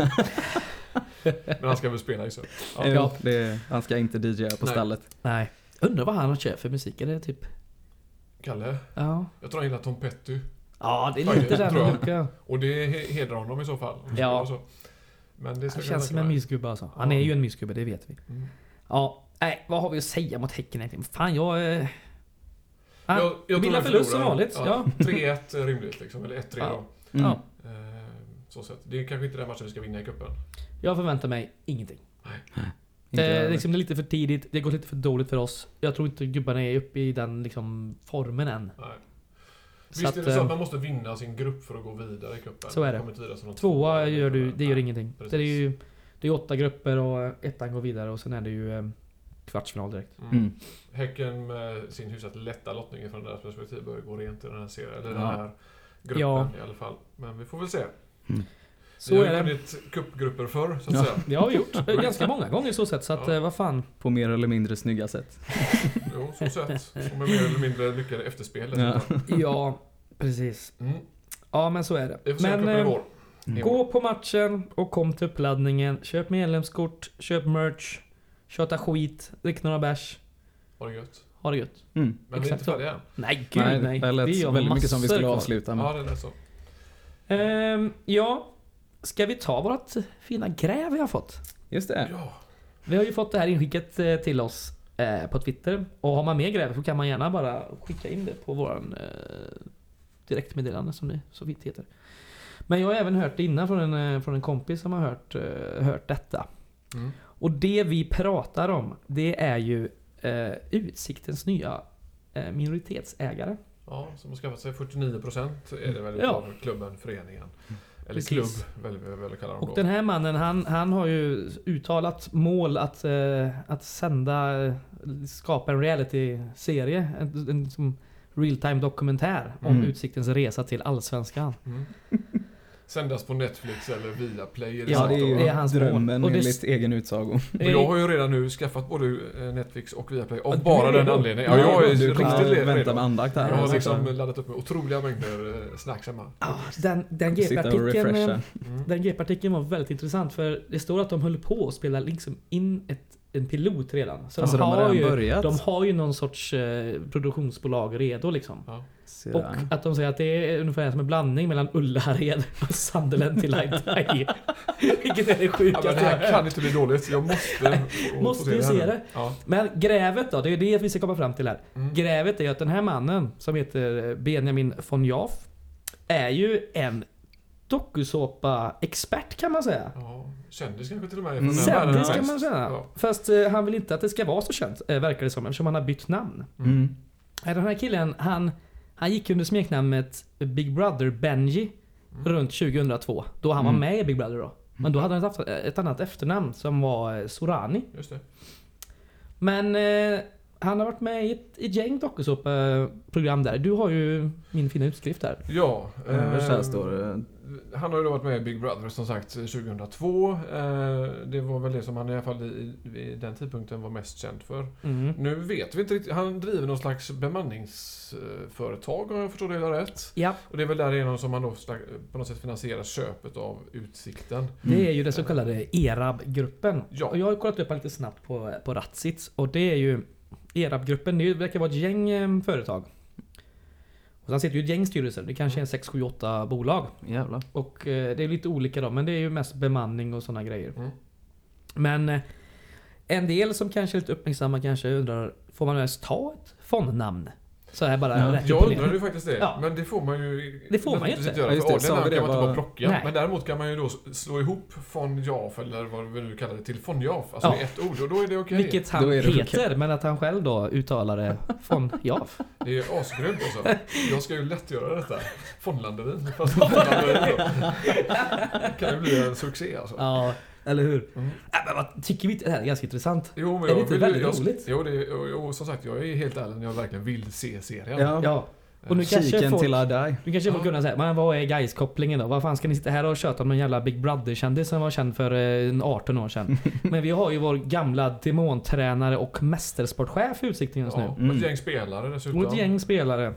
Men han ska väl spela i så. Ja, Ja. det, han ska inte DJa på Nej. stallet. Nej. Undrar vad han kör för musik. Är det typ... Kalle? Ja. Jag tror han gillar Tom Petty. Ja, det är lite den luckan. Och det he- hedrar honom i så fall. Ja. ska vara Så. Men det ska Han känns som en mysgubbe alltså. Han Ja. är ju en mysgubbe, det vet vi. Mm. Ja. Nej, vad har vi att säga mot Häcken egentligen? Fan, jag... Ah, Jag, jag Bilda tror vi förlust som vanligt. Ja. 3-1 är <laughs> rimligt liksom, eller 1-3 Ja. då. Mm. Ja. Eh, så sett. Det är kanske inte den matchen vi ska vinna i cupen. Jag förväntar mig ingenting. Inte Det är, liksom, det är lite för tidigt, det går lite för dåligt för oss. Jag tror inte gubbarna är uppe i den liksom, formen än. Nej. Så Visst att, är det så att eh, man måste vinna sin grupp för att gå vidare i cupen? Så är det. Tvåa gör du, det gör Nej, ingenting. Det är ju det är åtta grupper och ettan går vidare och sen är det ju eh, kvartsfinal direkt. Mm. Mm. Häcken med sin hyfsat lätta lottning från deras perspektiv bör gå rent i den här serien, eller den Ja. här gruppen Ja. i alla fall. Men vi får väl se. Så vi har är ju det. vunnit cupgrupper förr, så att Ja. säga. Det har vi gjort. <laughs> Ganska många gånger så sett. Så att Ja. eh, vad fan. På mer eller mindre snygga sätt. Jo, så sett. Och med mer eller mindre lyckade efterspel. Ja. Ja, precis. Mm. Ja men så är det. Vi får se om Men cupen eh. Mm. gå på matchen och kom till uppladdningen. Köp medlemskort, köp merch, köta skit, drick några bärs. Ha det gött. Ha det gött. Mm. Men vi är Exakt inte färdiga än. Nej gud Nej, nej. det lät Vi väldigt mycket som vi skulle avsluta med. Ja, det lät så. Ehm, ja, ska vi ta vårt fina gräv vi har fått? Just det. Ja. Vi har ju fått det här inskickat eh, till oss eh, på Twitter. Och har man mer gräv så kan man gärna bara skicka in det på våran eh, direktmeddelande som det så vitt heter. Men jag har även hört det innan från en, från en kompis som har hört, hört detta. Mm. Och det vi pratar om, det är ju eh, Utsiktens nya eh, minoritetsägare. Ja, som har skaffat sig 49% är det väl Ja. av klubben, föreningen. Eller Precis. klubb, väl vi väl kalla dem Och då. den här mannen, han, han har ju uttalat mål att, eh, att sända, skapa en reality-serie. En, en som real time dokumentär om Mm. Utsiktens resa till Allsvenskan. Mm. Sändas på Netflix eller Viaplay. är det Ja, det är det är hans mål. drömmen Och det- enligt egen utsago. Och jag har ju redan nu skaffat både eh, Netflix och Viaplay av bara den anledningen. Ja, jag är du riktigt vänta med andakt här. Jag har och liksom laddat upp med otroliga mängder eh, snacks hemma. Ah, den GP-artikeln. Mm. var väldigt intressant för det står att de höll på att spela liksom in ett, en pilot redan. Så Alltså de har har redan ju, börjat. de har ju någon sorts eh, produktionsbolag redo liksom. Ja. Ser Och jag. att de säger att det är ungefär som en blandning mellan Ullared och Sunderland till Light <laughs> Vilket är det Ja, sjukaste men det här kan inte bli dåligt. Jag måste få- Måste här se nu. det? Ja. Men grävet då, det är det vi ska komma fram till här. Mm. Grävet är ju att den här mannen som heter Benjamin von Jaff är ju en dokusåpa-expert kan man säga. Ja, kändis kanske till och med. Mm. Kändis kan man säga. Ja. Fast eh, han vill inte att det ska vara så känt, eh, verkar det som, eftersom han har bytt namn. Mm. Den här killen, han, han gick under smeknamnet Big Brother Benji Mm. runt 2002. Då han var Mm. med i Big Brother då. Men då hade han haft ett annat efternamn som var eh, Sorani. Just det. Men eh, han har varit med i ett, ett gäng dokusåpa-program där. Du har ju min fina utskrift där. Ja. Överst här eh, står. Han har ju då varit med i Big Brother som sagt 2002. Eh, det var väl det som han i alla fall i, vid den tidpunkten var mest känd för. Mm. Nu vet vi inte riktigt. Han driver någon slags bemanningsföretag om jag förstår det hela rätt. Ja, Och det är väl därigenom som han då på något sätt finansierar köpet av Utsikten. det är ju den så kallade ERAB-gruppen. Ja. Och jag har kollat upp lite snabbt på, på Ratsits. Och det är ju ERAB-gruppen, det verkar vara ett gäng eh, företag. Och sen sitter ju ett gäng styrelser. Det kanske är 6, 7, 8 bolag. Jävlar. Och eh, det är lite olika då, men det är ju mest bemanning och sådana grejer. Mm. Men eh, en del som kanske är lite uppmärksamma kanske undrar, får man ens ta ett fondnamn? Så här bara Ja. Jag undrar ju faktiskt det. Ja. Men det får man ju Det får man ju inte. göra. Ja, just för det. Vi det kan man inte bara- plocka. Nej. Men däremot kan man ju då slå ihop Fondjaf eller vad vi nu kallar det till Fondjaf. Alltså Ja. ett ord. Och då är det okej. Vilket han heter, men att han själv då uttalar det Fondjaf. Det är asgrymt alltså. <laughs> Jag ska ju lätt göra detta. Fondlanderin. Fast <laughs> fondlanderin då. kan ju bli en succé alltså. Ja, eller hur? Mm. Äh, men vad, tycker vi inte det här är ganska intressant? Jo, men Är det inte vill, väldigt jag, roligt? Jo, det, jo, jo, som sagt, jag är helt ärlig när jag verkligen vill se serien. Ja. Ja. Och nu kanske folk, till I du kanske får Ja. kunna säga, men vad är guys kopplingen då? Vad fan ska ni sitta här och köta om en jävla Big Brother-kändis som var känd för eh, en 18 år sedan? <laughs> men vi har ju vår gamla demontränare och mästersportchef i Utsikten just nu. Ja, och Mm. ett gäng spelare dessutom. Och ett gäng spelare. Eh,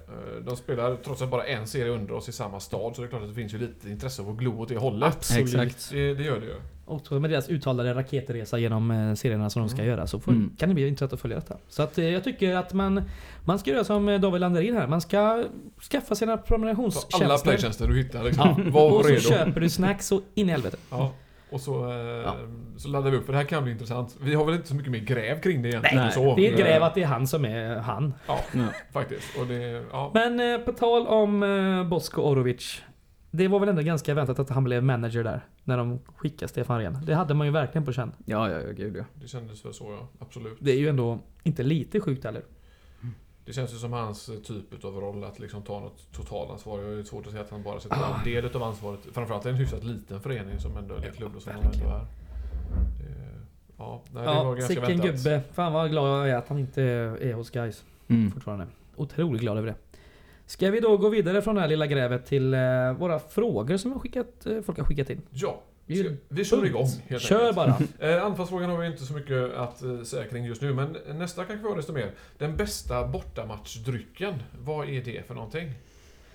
De spelar trots att bara en serie under oss i samma stad så det är klart att det finns ju lite intresse av att glo åt det hållet. Absolut. Exakt. Det, det gör det ju. Och så med deras uttalade raketresa genom eh, serierna som de ska Mm. göra så får, Mm. kan det bli intressant att följa detta. Så att, eh, jag tycker att man, man ska göra som eh, David Landerin här. Man ska skaffa sina Så alla prenumerationstjänster. playtjänster du hittar liksom. Ja. <laughs> Var Och så redo. köper du snacks och in i helvete. Ja. Och så, eh, så laddar vi upp för det här kan bli intressant. Vi har väl inte så mycket mer gräv kring det egentligen. Nej, så. Det är gräv att det är han som är han. Ja, Ja. faktiskt. Och det, ja. Men eh, på tal om eh, Bosko Orovic. Det var väl ändå ganska väntat att han blev manager där. När de skickade Stefan Rehn. Det hade man ju verkligen på känn. Ja, ja, ja, gud ja. Det kändes väl så ja. Absolut. Det är ju ändå inte lite sjukt heller. Det känns ju som hans eh, typ av roll att liksom ta något totalansvar. Jag har ju svårt att säga att han bara ska ta en del av ansvaret. Framförallt är det en hyfsat liten förening som ändå, eller klubb som han ändå är. Det, ja, nej, det var Ja, ganska sicken väntat. gubbe. Fan vad glad jag är att han inte är hos guys Mm. fortfarande. Otroligt glad över det. Ska vi då gå vidare från det här lilla grävet till eh, våra frågor som har skickat, eh, folk har skickat in? Ja, Vi- ska, vi kör igång helt Kör enkelt. bara! <laughs> Eh, anfallsfrågan har vi inte så mycket att eh, säga kring just nu, men nästa kanske var desto mer. Den bästa bortamatchdrycken, vad är det för någonting?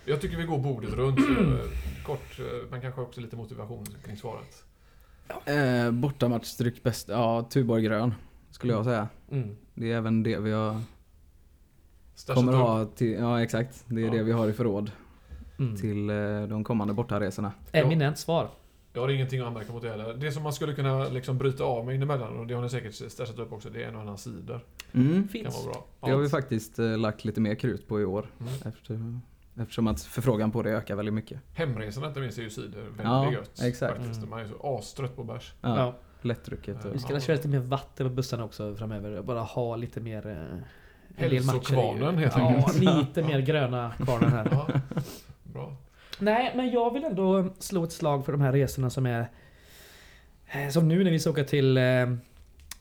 Jag tycker vi går bordet runt. eh, <clears throat> kort, eh, men kanske också lite motivation kring svaret. Eh, bortamatchdryck bäst, ja Tuborg grön. Skulle jag säga. Mm. Det är även det vi har, Stashat kommer ha till, ja exakt. Det är Ja. det vi har i förråd Mm. till eh, de kommande bortaresorna. Eminent svar. Jag har ingenting att anmärka mot det heller. Det som man skulle kunna liksom bryta av med inemellan, och det har ni säkert stashat upp också, det är en och annan cider. Mm. Kan Finns. vara bra. Det har vi faktiskt eh, lagt lite mer krut på i år. Mm. Efter, eftersom att förfrågan på det ökar väldigt mycket. Hemresorna inte minst är ju cider väldigt Ja, gött. exakt. Faktiskt. Mm. Man är så astrött på bärs. Ja, Ja. Lättdrucket. Vi ska Ja. köra lite mer vatten på bussarna också framöver. Bara ha lite mer... En del matcher. Hälsokvarnen, helt ja, enkelt. lite mer gröna kvarnar här. Ja, bra. Nej, men jag vill ändå slå ett slag för de här resorna som är... eh, Som nu när vi ska åka till, eh,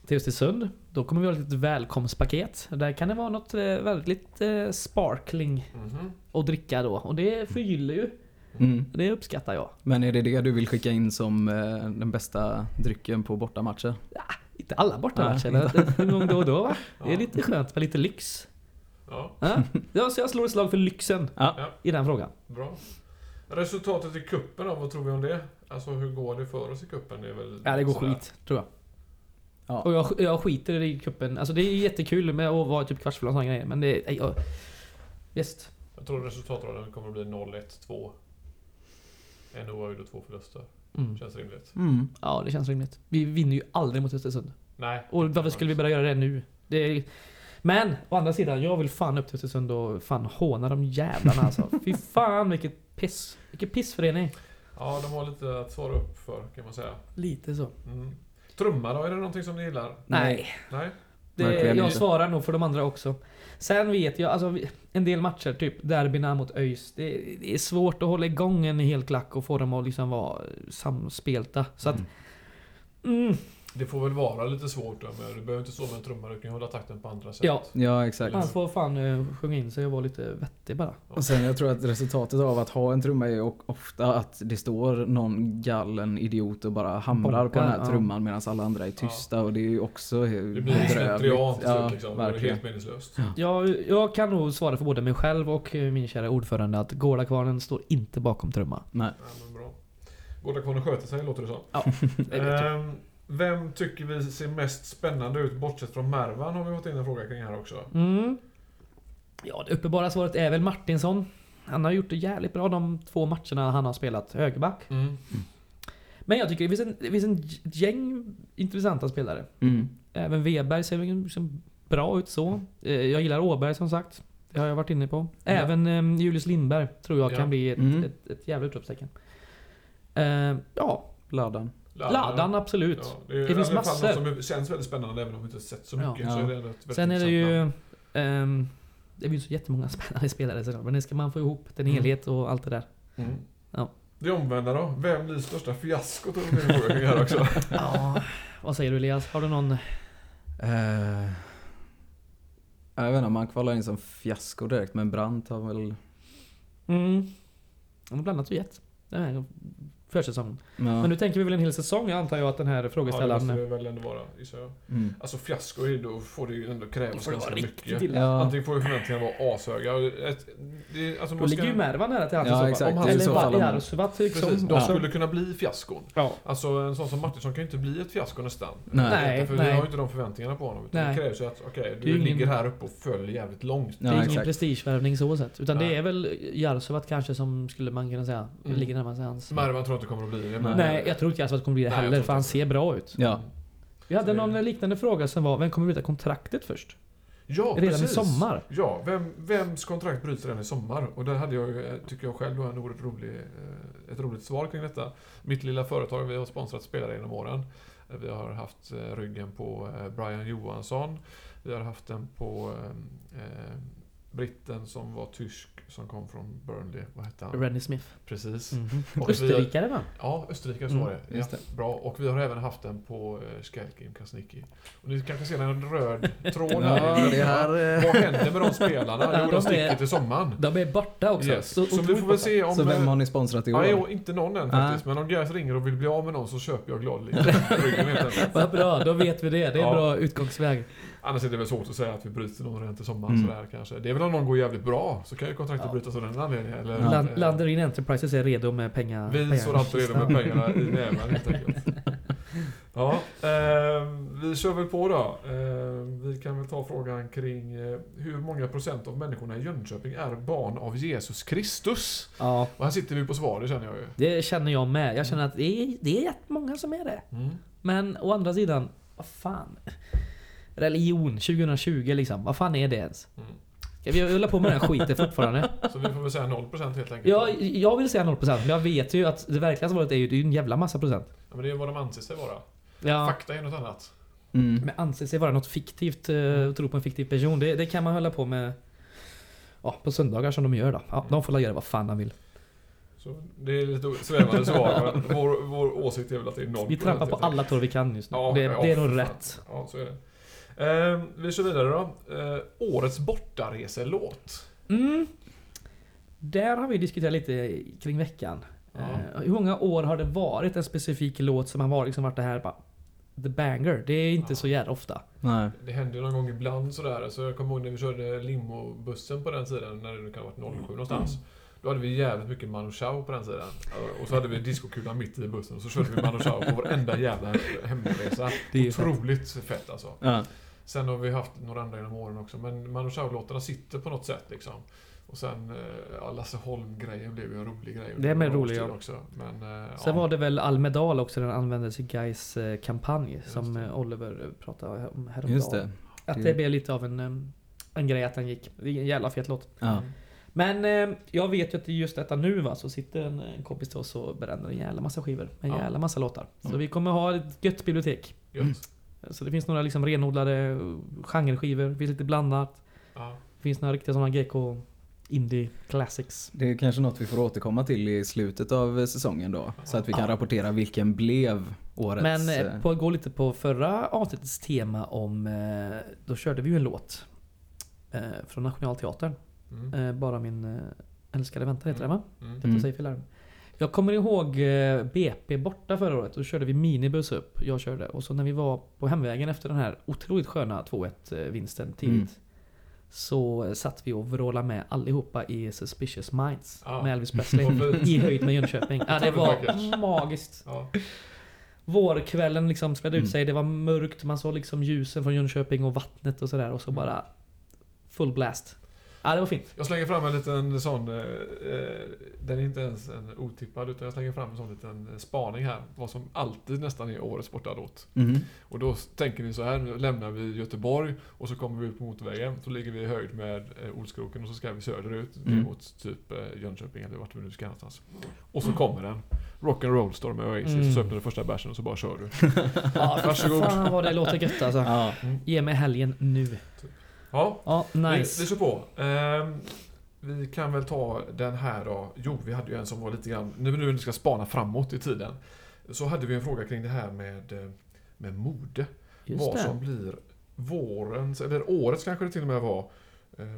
till Östersund. Då kommer vi ha ett litet välkomstpaket. Där kan det vara något eh, väldigt sparkling Mhm. att dricka då. Och det förgyller ju. mm. Det uppskattar jag. Men är det det du vill skicka in som den bästa drycken på bortamatcher? Inte alla bortamatcher, men en gång då och då va? Det är Ja. lite skönt med lite lyx. Ja, Ja, så jag slår ett slag för lyxen Ja. I den frågan. bra. Resultatet i kuppen då, vad tror vi om det? Alltså hur går det för oss i kuppen? Det är väl Ja, det går sådär. skit, tror jag. Ja. Och jag, jag skiter i kuppen. Alltså det är jättekul med att vara typ kvartsfinal och såna grejer, men det... nej, jag, Visst. Jag tror resultatraden kommer att bli 0-1-2. En oavgjord och två förluster. Mm. Känns rimligt. Mm. Ja, det känns rimligt. Vi vinner ju aldrig mot Östersund. Nej. Och varför skulle vi börja göra det nu? Det är... Men, å andra sidan, jag vill fan upp till Östersund och fan håna de jävlarna alltså. <laughs> Fy fan vilket piss. Vilken pissförening. Ja, de har lite att svara upp för kan man säga. Lite så. Mm. Trumma då, är det någonting som ni gillar? Nej. Nej? Det, jag svarar nog för de andra också. Sen vet jag, alltså en del matcher, typ derbyna mot ÖIS. Det, det är svårt att hålla igång en hel klack och få dem att liksom vara samspelta. Så att, Mm. Det får väl vara lite svårt då, men du behöver inte stå med en trumma, du kan ju hålla takten på andra sätt. Ja. Ja, exakt. Han får fan uh, sjunga in sig och vara lite vettig bara. Och sen jag tror att resultatet av att ha en trumma är ju ofta att det står någon gallen idiot och bara hamrar på den här Bonkar, ja. trumman medan alla andra är tysta och det är ju också Det blir en slentrian till slut liksom. Det är verkligen. helt meningslöst. Jag, jag kan nog svara för både mig själv och min kära ordförande att Gårdakvarnen står inte bakom trumma. Nej. Ja, men bra. Gårdakvarnen sköter sig, låter det som. Ja, det vem tycker vi ser mest spännande ut, bortsett från Mervan har vi fått in en fråga kring här också. Mm. Ja, det uppenbara svaret är väl Martinsson. Han har gjort det jävligt bra de två matcherna han har spelat högerback. Mm. Men jag tycker det finns en, det finns en gäng intressanta spelare. Mm. Även Weberg ser liksom bra ut så. Eh, Jag gillar Åberg som sagt. Det har jag varit inne på. Ja. Även eh, Julius Lindberg tror jag Ja. kan bli ett, Mm. ett, ett jävla utropstecken. Eh, ja, Ladan. Ladan absolut. Ja, det, är Det finns massor. något som känns väldigt spännande även om vi inte sett så mycket. Ja. Så är det väldigt Sen är det ju... ehm, det finns ju jättemånga <laughs> spännande spelare såklart, men det ska man få ihop en Mm. helhet och allt det där. Mm. Ja. Det omvända då? Vem blir största fiaskot? Och det här också. <laughs> Ja, vad säger du Elias? Har du någon... Eh, jag vet inte om man kvalar in som fiasko direkt men Brandt har väl... Mm. Han har blandat och gett. Försäsongen. Ja. Men nu tänker vi väl en hel säsong antar jag att den här Ja, det frågeställaren... måste väl ändå vara, gissar jag. Mm. Alltså fiasko, då får det ju ändå krävas ganska mycket. illa. Ja. Antingen får ju förväntningarna vara ashöga. och Ett, det, alltså Då man ligger ju ska, Mervan nära till hans Ja, exakt. Om han eller Jarosvat liksom. Precis, de Ja. skulle kunna bli fiaskon. Ja. Alltså en sån som Martinsson kan ju inte bli ett fiasko nästan. Nej. Nej. för vi har ju inte de förväntningarna på honom. Utan Nej. det krävs ju att, okej, Det är du ingen- ligger här uppe och följer jävligt långt. Det är Ja, ingen exakt. prestigevärvning så sett. Utan Nej. det är väl Jarosvat kanske som skulle man kunna säga Mm. ligger närmast hans. Mervan tror jag inte kommer att bli det. men- Nej, jag tror inte Jarosvat kommer bli det Nej, jag heller tror för han ser bra ut. Ja. Vi hade det- någon liknande fråga som var, vem kommer bryta kontraktet först? Ja, Redan precis. i sommar? Ja, vem, vems kontrakt bryter redan i sommar? Och där hade jag, eh, tycker jag själv, en oerhört rolig, eh, ett roligt svar kring detta. Mitt lilla företag, vi har sponsrat spelare genom åren. Vi har haft eh, ryggen på Brian Johansson. Vi har haft den på eh, britten som var tysk, som kom från Burnley. Vad hette han? Rennie Smith. Precis. Och vi- Österrikare va? Ja, Österrike så Mm, var det. Ja, bra. Och vi har även haft den på eh, Skelkim Krasniqi. Och ni kanske ser en röd tråd Ja, här. det här... eh, Vad händer med de spelarna? Jo, de de sticker till sommaren. De är borta också. Yes. Så, vi otroligt får väl se om... Så vem eh, har ni sponsrat i år? Ja, jo, inte någon än faktiskt. Men om Gais ringer och vill bli av med någon så köper jag gladeligen. <laughs> Vad bra, då vet vi det. Det är en Ja. bra utgångsväg. Annars är det väl svårt att säga att vi bryter någon redan till sommaren Mm. sådär kanske. Det är väl om någon går jävligt bra så kan ju kontraktet Ja. brytas av den anledningen. Eller, Ja. Land, eh, Landerin Enterprises är redo med pengar. Vi pengar- står alltid redo med pengarna i näven helt enkelt. <laughs> Ja, eh, vi kör väl på då. Eh, vi kan väl ta frågan kring eh, hur många procent av människorna i Jönköping är barn av Jesus Kristus? Ja, Och här sitter vi på svar, det känner jag ju. det känner jag med. Jag känner att det är, det är rätt många som är det. Mm. Men å andra sidan, vad fan. Religion 2020 liksom. Vad fan är det ens? Mm. Ska vi hålla på med den här skiten fortfarande? <laughs> Så vi får väl säga 0% helt enkelt. Ja, jag vill säga 0% men jag vet ju att det verkliga svaret är ju det är en jävla massa procent. Ja, men det är vad de anser sig vara. Ja, Fakta är något annat. Mm. men anser sig vara något fiktivt, uh, tro på en fiktiv person. Det, det kan man hålla på med ja, på söndagar som de gör då. Ja, de får göra vad fan de vill. Så det är lite svävande svar, men vår, vår åsikt är väl att det är 0%. Vi trampar på alla tår vi kan just nu. Ja, det, ja, det är nog rätt. Ja, så är det. Eh, vi kör vidare då. Eh, årets bortareselåt. Mm. Där har vi diskuterat lite kring veckan. Ja. Eh, hur många år har det varit en specifik låt som har varit, liksom varit det här bara, The banger. Det är inte Ja. så jävla ofta. Nej. Det händer ju någon gång ibland sådär. Så jag kommer ihåg när vi körde limobussen på den tiden, när det kan ha varit 07 någonstans. Då hade vi jävligt mycket Manu Chao på den sidan. Och så hade vi discokulan mitt i bussen och så körde vi Manu Chao på varenda jävla hemresa. Det är ju fett. Otroligt fett alltså. Ja. Sen har vi haft några andra genom åren också, men Manu Chao-låtarna sitter på något sätt liksom. Och sen eh, ja, Lasse Holm-grejen blev ju en rolig grej. Det är med rolig, ja. också. Men, eh, Sen ja. var det väl Almedal också, den användes i Gais eh, kampanj Just som det. Oliver pratade om häromdagen. Just det. Att Det- det blev lite av en, en grej att den gick. Det är en jävla fet låt. Ja. Men eh, jag vet ju att i just detta nu va, så sitter en, en kompis till oss och bränner en jävla massa skivor. En Ja. jävla massa låtar. Så Mm. vi kommer ha ett gött bibliotek. Gött. Så det finns några liksom renodlade genreskivor, det finns lite blandat. Ja. Det finns några riktiga sådana GK Indie Classics. Det är kanske något vi får återkomma till i slutet av säsongen då. Så att vi kan Ja. rapportera vilken blev årets... Men eh, eh, på att gå lite på förra avsnittets tema om... eh, Då körde vi ju en låt. Från Nationalteatern. Mm. Bara min älskade väntar heter det va? Mm. Mm. Jag kommer ihåg eh, BP borta förra året. Då körde vi minibuss upp. Jag körde. Och så när vi var på hemvägen efter den här otroligt sköna 2-1 eh, vinsten tidigt. Mm. Så eh, satt vi och vrålade med allihopa i Suspicious Minds. Ja. Med Elvis <laughs> Presley. I höjd med Jönköping. <laughs> Ja, det var magiskt. Ja. Vårkvällen liksom spelade ut Mm. sig. Det var mörkt. Man såg liksom ljusen från Jönköping och vattnet och sådär. Och så Mm. bara full blast. Ja, det var fint. Jag slänger fram en liten sån, eh, eh, den är inte ens en otippad utan jag slänger fram en sån liten eh, spaning här. Vad som alltid nästan är årets bortalåt. mhm. Och då tänker ni så här, nu lämnar vi Göteborg och så kommer vi ut på motorvägen. Så ligger vi i höjd med eh, Olskroken och så ska vi söderut Mm. mot typ eh, Jönköping eller vart vi nu ska någonstans. Och så kommer den. Rock'n'roll står med Oasis Mm. och så öppnar du första bärsen och så bara kör du. <laughs> Ja, Varsågod. Fan vad det låter gött alltså. Ja. Ge mig helgen nu. Ja, Ja, vi, vi nice. kör på. Ehm, vi kan väl ta den här då. Jo, vi hade ju en som var lite grann, nu när vi ska spana framåt i tiden. Så hade vi en fråga kring det här med, eh, med mode. Just vad det. som blir vårens, eller årets kanske det till och med var,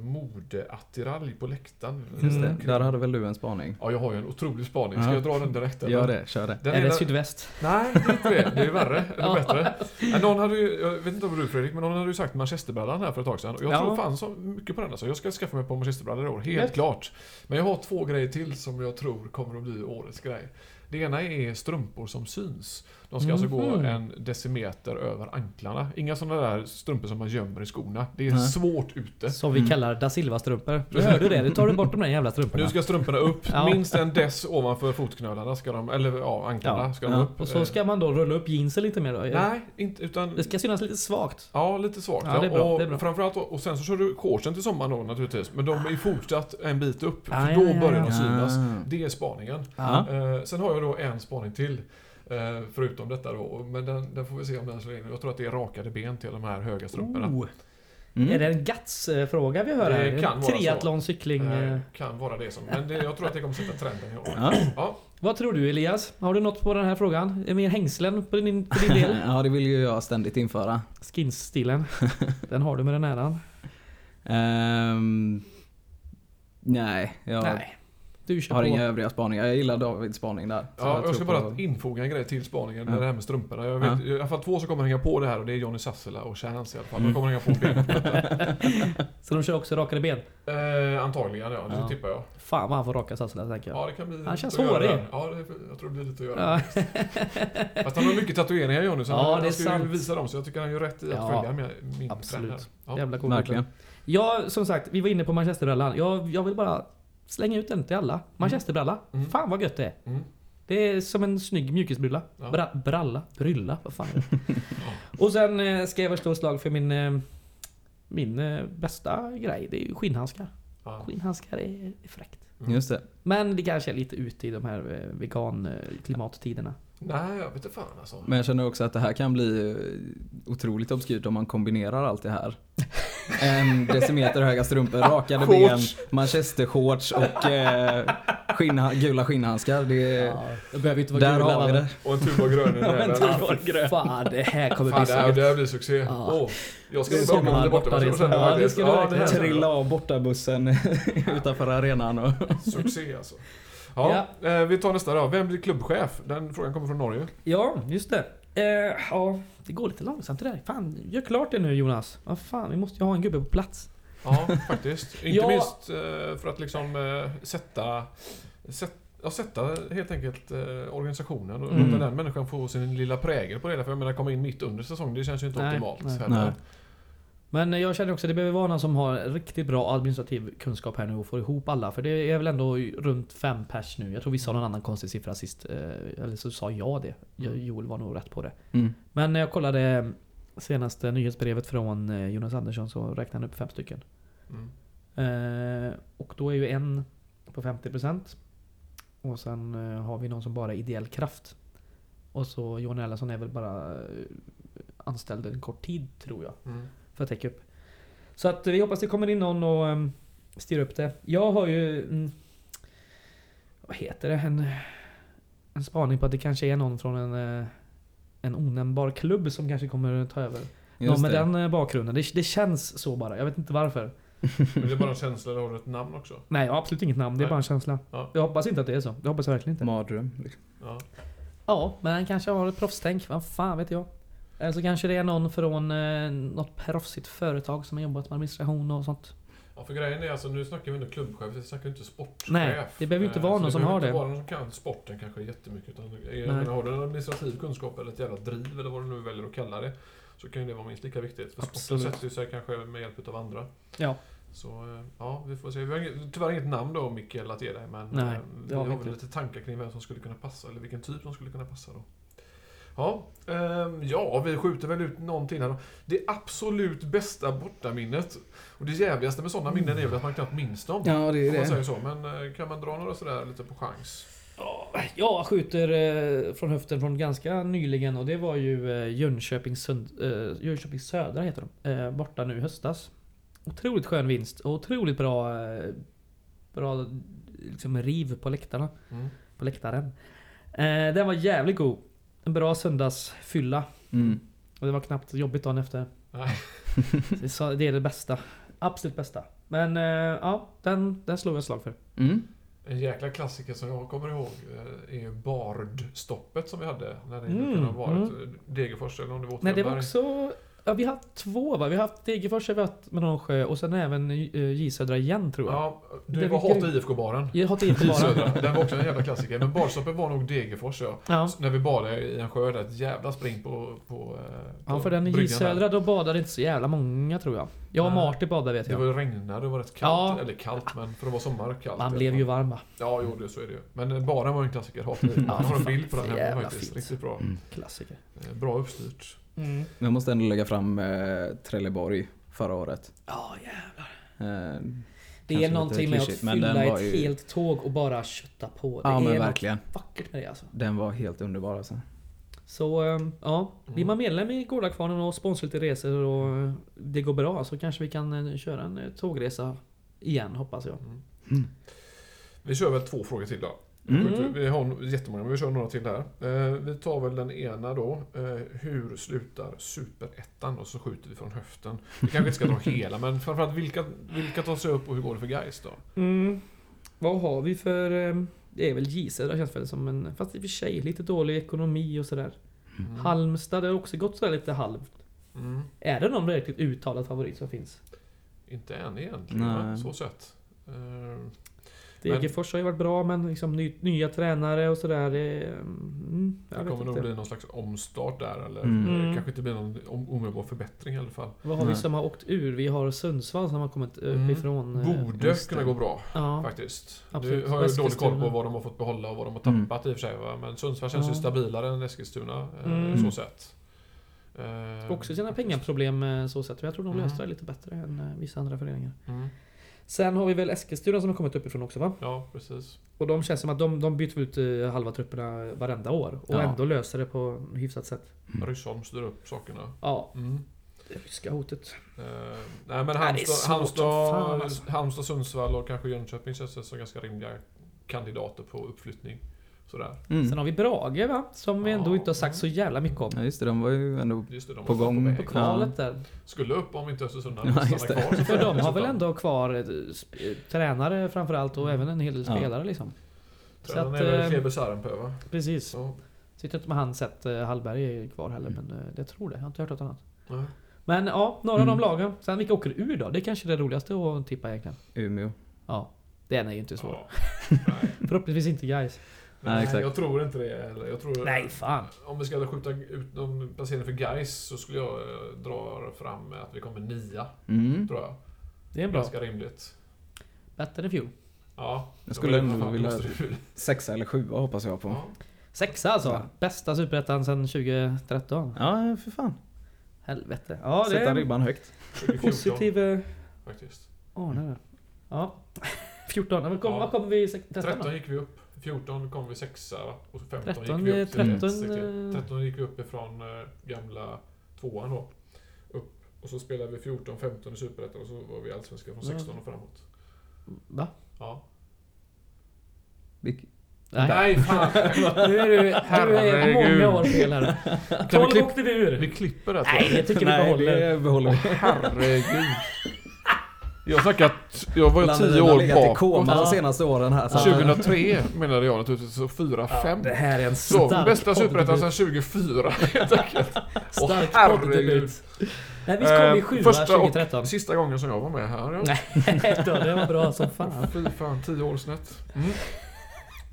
modeattiralj på läktaren. Just det, Mm. där hade väl du en spaning? Ja, jag har ju en otrolig spaning. Ska Ja. jag dra den direkt? eller? Gör det, kör det. Den Är det sydväst? Nej, det är inte det. Det är värre. Eller Ja. bättre. Någon hade ju, jag vet inte om du Fredrik, men någon hade ju sagt manchesterbrallan här för ett tag sedan. Och jag Ja. tror fan så mycket på den. Alltså. Jag ska skaffa mig på manchesterbrallor i år, helt Gött. klart. Men jag har två grejer till som jag tror kommer att bli årets grej. Det ena är strumpor som syns. De ska alltså gå Mhm. en decimeter över anklarna. Inga sådana där strumpor som man gömmer i skorna. Det är Nej. svårt ute. Som vi Mm. kallar da Silva-strumpor. Du hörde det? Nu tar du bort de där jävla strumporna. Nu ska strumporna upp. Ja. Minst en dess ovanför fotknölarna ska de, eller ja, anklarna Ja. ska de Ja. upp. Och så ska man då rulla upp jeansen lite mer då? Nej, inte utan... Det ska synas lite svagt. Ja, lite svagt. Ja, det är bra, och det är bra. Framförallt, och sen så kör du shortsen till sommaren då naturligtvis. Men de är fortsatt en bit upp. För då ja, börjar ja. de synas. Det är spaningen. Ja. Eh, sen har jag då en spaning till. Eh, förutom detta då. Men den, den får vi se om den slår in. Jag tror att det är rakade ben till de här höga strumporna. Oh. Mm. Är det en guts-fråga vi hör Det här? kan vara så. Triathlon, cykling. Eh, eh. kan vara det som. Men det, jag tror att det kommer sätta trenden i år. Ja. Ja, Vad tror du Elias? Har du något på den här frågan? Är det mer hängslen på din, på din del? <laughs> ja, det vill ju jag ständigt införa. Skins-stilen. <laughs> Den har du med den äran. Ehm, nej, jag Nej. Du kör har på. inga övriga spaningar. Jag gillar Davids spaning där. Ja, jag tror ska på- bara infoga en grej till spaningen Ja. det här med strumporna. Jag vet, I alla fall två som kommer hänga på det här och det är Johnny Sassela och Chance i alla fall. De Mm. kommer hänga på ben. <laughs> Så de kör också rakade ben? Eh, antagligen ja, det Ja. tippar jag. Fan vad han får raka satsningar tänker jag. Ja, det kan bli Han känns hårig. Ja, det, jag tror det blir lite att göra. Ja. <laughs> Fast han har mycket tatueringar Johnny, så Ja, han, det är han ska ju sant. visa dem. Så jag tycker han gör rätt i att Ja, följa med min absolut. trend här. Ja. Jävla cool Verkligen. Ja, som sagt, vi var inne på manchesterbrallan. Jag, jag vill bara slänga ut den till alla. Manchesterbralla. Mm. Fan vad gött det är. Mm. Det är som en snygg mjukisbralla. Ja. Bra, bralla? Brylla? Vad fan är det? <laughs> Och sen eh, ska jag väl slå slag för min... Eh, min eh, bästa grej. Det är ju skinnhandskar. Ja. Skinnhandskar är, är fräckt. Mm. Just det. Men det kanske är lite ute i de här eh, vegan eh, klimattiderna. Nej, jag vet inte fan alltså. Men jag känner också att det här kan bli eh, otroligt obskyrt om man kombinerar allt det här. <laughs> En decimeter höga strumpor, rakade ben, Shorts. manchestershorts och eh, skinnha- gula skinnhandskar. Det, Ja, det behöver inte vara där gula, har vi det. Och en tuba grön i Ja, en tuba grön. Fan, det här kommer Fan, bli det så här, gött. det här blir succé. Ja. Åh, jag ska Det sommar- där borta. bortaresa. säga? Ja, det ska du Ja, det här- Trilla av bortabussen <laughs> utanför arenan och... Succé alltså. Ja, Eh, vi tar nästa då. Vem blir klubbchef? Den frågan kommer från Norge. Ja, just det. Eh, ja, det går lite långsamt det där. Fan, gör klart det nu Jonas. Vad fan, vi måste ju ha en gubbe på plats. Ja, faktiskt. <laughs> Inte Ja. minst eh, för att liksom eh, sätta, sätt, ja, sätta helt enkelt eh, organisationen och Mm. låta den människan få sin lilla prägel på det. hela. För jag menar, komma in mitt under säsong, det känns ju inte Nej, optimalt. nej. Nej. Men jag känner också att det behöver vara någon som har riktigt bra administrativ kunskap här nu och får ihop alla. För det är väl ändå runt fem pers nu. Jag tror vi sa någon annan konstig siffra sist. eh, Eller så sa jag det. Jag- Joel var nog rätt på det. Mm. Men när jag kollade senaste nyhetsbrevet från eh, Jonas Andersson så räknade han upp fem stycken. Mm. Eh, och då är ju en på 50%. Och sen har vi någon som bara är ideell kraft. Och så Johan Erlandsson är väl bara anställd en kort tid tror jag. Mm. För att täcka upp. Så att vi hoppas det kommer in någon och ehm, styra upp det. Jag har ju... Mm, vad heter det? En, en spaning på att det kanske är någon från en, eh, en onämnbar klubb som kanske kommer ta över. Någon Just med det. den eh, bakgrunden. Det, det känns så bara. Jag vet inte varför. <laughs> Men det är bara en känsla, eller har du ett namn också? Nej, jag har absolut inget namn. Det är Nej. bara en känsla. Ja. Jag hoppas inte att det är så. Det hoppas jag verkligen inte. Mardröm. Liksom. Ja. Ja, men han kanske har ett proffstänk. Vad fan vet jag. Eller så kanske det är någon från eh, något proffsigt företag som har jobbat med administration och sånt. Ja, för grejen är alltså, nu snackar vi inte klubbchef, vi snackar inte sportchef. Nej, det behöver inte Eh, vara så någon som behöver har inte det. vara någon som kan sporten kanske jättemycket. Utan, är, Nej. men har du en administrativ kunskap eller ett jävla driv eller vad du nu väljer att kalla det. Så kan ju det vara minst lika viktigt. För sporten Absolut. sätter ju sig kanske med hjälp av andra. Ja. Så eh, ja, vi får se. Vi har inget, tyvärr inget namn då Mikael att ge dig. Men Nej, eh, vi det har väl inte. lite tankar kring vem som skulle kunna passa. Eller vilken typ som skulle kunna passa då. Ja, ehm, ja, vi skjuter väl ut någonting här då. Det absolut bästa bortaminnet. Och det jävligaste med sådana minnen är väl att man knappt minns dem. Ja, det är man det. säger så. Men eh, kan man dra några sådär lite på chans? Ja, Jag skjuter eh, från höften från ganska nyligen och det var ju Jönköping, Sund, eh, Jönköping Södra heter de. Eh, borta nu i höstas. Otroligt skön vinst och otroligt bra, bra liksom, riv på läktarna. Mm. På läktaren. Den var jävligt god. En bra söndagsfylla. Mm. Och det var knappt jobbigt dagen efter. Nej. <laughs> Det är det bästa. Absolut bästa. Men eh, ja, den, den slog jag ett slag för. Mm. En jäkla klassiker som jag kommer ihåg eh, är Bardstoppet som vi hade. När det Mm, kunde ha varit mm. Degerfors eller om det var Nej det var Åtvidaberg. också... Ja, vi har haft två va? Vi har haft Degerfors, har vi haft med någon sjö och sen även eh, J Södra igen tror jag. Ja, Det det var var Hata IFK-baren. Jag har inte I bara. <laughs> Södra. Den var också en jävla klassiker. Men Bardstoppet var nog Degerfors ja. Ja. När vi badade i en sjö där. Ett jävla spring på, på, eh, ja, på för den i J Södra då badade inte så jävla många tror jag. Jag och. Martin badade vet Det jag. var ju regnade, det var rätt kallt. Ja. Eller kallt, men för det var sommar kallt. Man blev ju fall. varma. Ja, jo, det, så är det ju. Men eh, baren var ju en klassiker. Hata IFK. Ja, Jag har en bild på den hemma faktiskt. fint. Riktigt bra. Mm. Klassiker. Bra uppstyrt. Mm. Jag måste ändå lägga fram eh, Trelleborg förra året. Ja jävlar. Eh, Det är någonting med att men fylla ett ju- helt tåg och bara kötta på. Det ja är men något verkligen. vackert med det alltså. Den var helt underbar alltså. Så ehm, ja, blir man medlem i Gårdakvarnen och sponsrar lite resor och eh, det går bra så kanske vi kan eh, köra en eh, tågresa igen hoppas jag. Mm. Vi kör väl två frågor till då. Mm. Vi har jättemånga, men vi kör några till här. Eh, Vi tar väl den ena då. Eh, Hur slutar Superettan? Och så skjuter vi från höften. Vi kanske inte ska dra hela, men framförallt vilka, vilka tar sig upp och hur går det för Gais då? Mm. Vad har vi för... ehm, Det är väl J Södra känns väl som en... Fast i och för sig lite dålig ekonomi och sådär. Mm. Halmstad det har också gått sådär lite halvt. Mm. Är det någon riktigt uttalad favorit som finns? Inte än egentligen, Nej. så sett. Eh, Degerfors har ju varit bra men liksom ny, nya tränare och sådär. Det, mm, jag Det vet kommer nog bli någon slags omstart där, eller Mm. eh, Mm. kanske inte blir någon om- omedelbar förbättring i alla fall. Vad har vi Nej. som har åkt ur? Vi har Sundsvall som har kommit Mm. uppifrån. eh, Borde just kunna det. gå bra. Ja. Faktiskt. Absolut. Du har ju dålig koll på vad de har fått behålla och vad de har Mm. tappat i och för sig. Va? Men Sundsvall känns ju Ja. stabilare än Eskilstuna. eh, Mm. Så sett. Eh, Också sina pengaproblem eh, så sätt. Jag tror de Mm. löste det lite bättre än eh, vissa andra föreningar. Mm. Sen har vi väl Eskilstuna som har kommit uppifrån också va? Ja, precis. Och de känns som att de, de byter ut eh, halva trupperna varenda år. Och Ja. ändå löser det på hyfsat sätt. Mm. Rysholm styr upp sakerna. Ja, Mm. det ryska hotet. Eh, nej men Halmstad, Halmstad, alltså. Halmstad, Sundsvall och kanske Jönköping känns det som ganska rimliga kandidater på uppflyttning. Sådär. Mm. Sen har vi Brage va? Som vi ändå Ja. inte har sagt så jävla mycket om. Ja just det, de var ju ändå... Just det, de På gång. väg. På kvalet där. Skulle upp om inte Östersund hade Ja, fått just stanna det. kvar. För de har väl ändå kvar eh, eh, tränare framförallt och Mm. även en hel del Ja. spelare liksom. Tränaren är väl eh, Kleber Sarenpää va? Precis. Så, Sitter inte med han sett eh, Hallberg är kvar heller Mm. men eh, jag tror det. Jag har inte hört något annat. nej. Men ja, några av Mm. de lagen. Sen vilka åker ur då? Det är kanske det roligaste att tippa egentligen. Umeå. Ja. Den är ju inte svår. Ja. <laughs> Förhoppningsvis inte guys. Nej, Nej, exakt. jag tror inte det heller. Jag tror, Nej, fan. Om vi ska skjuta ut någon placering för Gais så skulle jag eh, dra fram med att vi kommer nia, Mm. tror jag. Det är bra. Ganska rimligt. Bättre än fjol. Ja. Jag skulle ändå vilja- Sexa eller sjua hoppas jag på. Ja. Sexa alltså. Ja. Bästa superettan sedan 2013. Ja, för fan. Helvete. Ja, det Sätta är ribban högt. 2014, positiv eh, faktiskt. anare där. Ja. <laughs> 14. Men kom, Ja. Vad kommer vi i sek- 13 13 då? gick vi upp. 14 kom vi sexa och 15 13, gick vi upp till 13, 13, eh, 13 gick vi upp ifrån eh, gamla tvåan då. Upp. Och så spelade vi 14, 15 i Superettan och så var vi allsvenska från Ja. 16 och framåt. Va? Ja. Vilk- Nej. Nej, fan. <laughs> Nu är du, du är Herregud. många år fel här. Kan vi 12 klipp- åkte vi ur. Vi klipper det Nej, jag. tycker vi Nej, behåller. det behåller vi. Herregud. Jag har snackat... Jag var ju Landet tio har år legat i bak. koma Ja. de senaste åren här. Så. 2003 menade jag naturligtvis, så 4, 5. Det här är en Så, stark bästa superettan sedan 2004 <laughs> helt enkelt. Stark herregud. Nej, visst kom vi Eh, sjua första 2013? och sista gången som jag var med här. Ja. Nej <laughs> då, det var bra som fan. Fy fan, 10 år snett. Mm.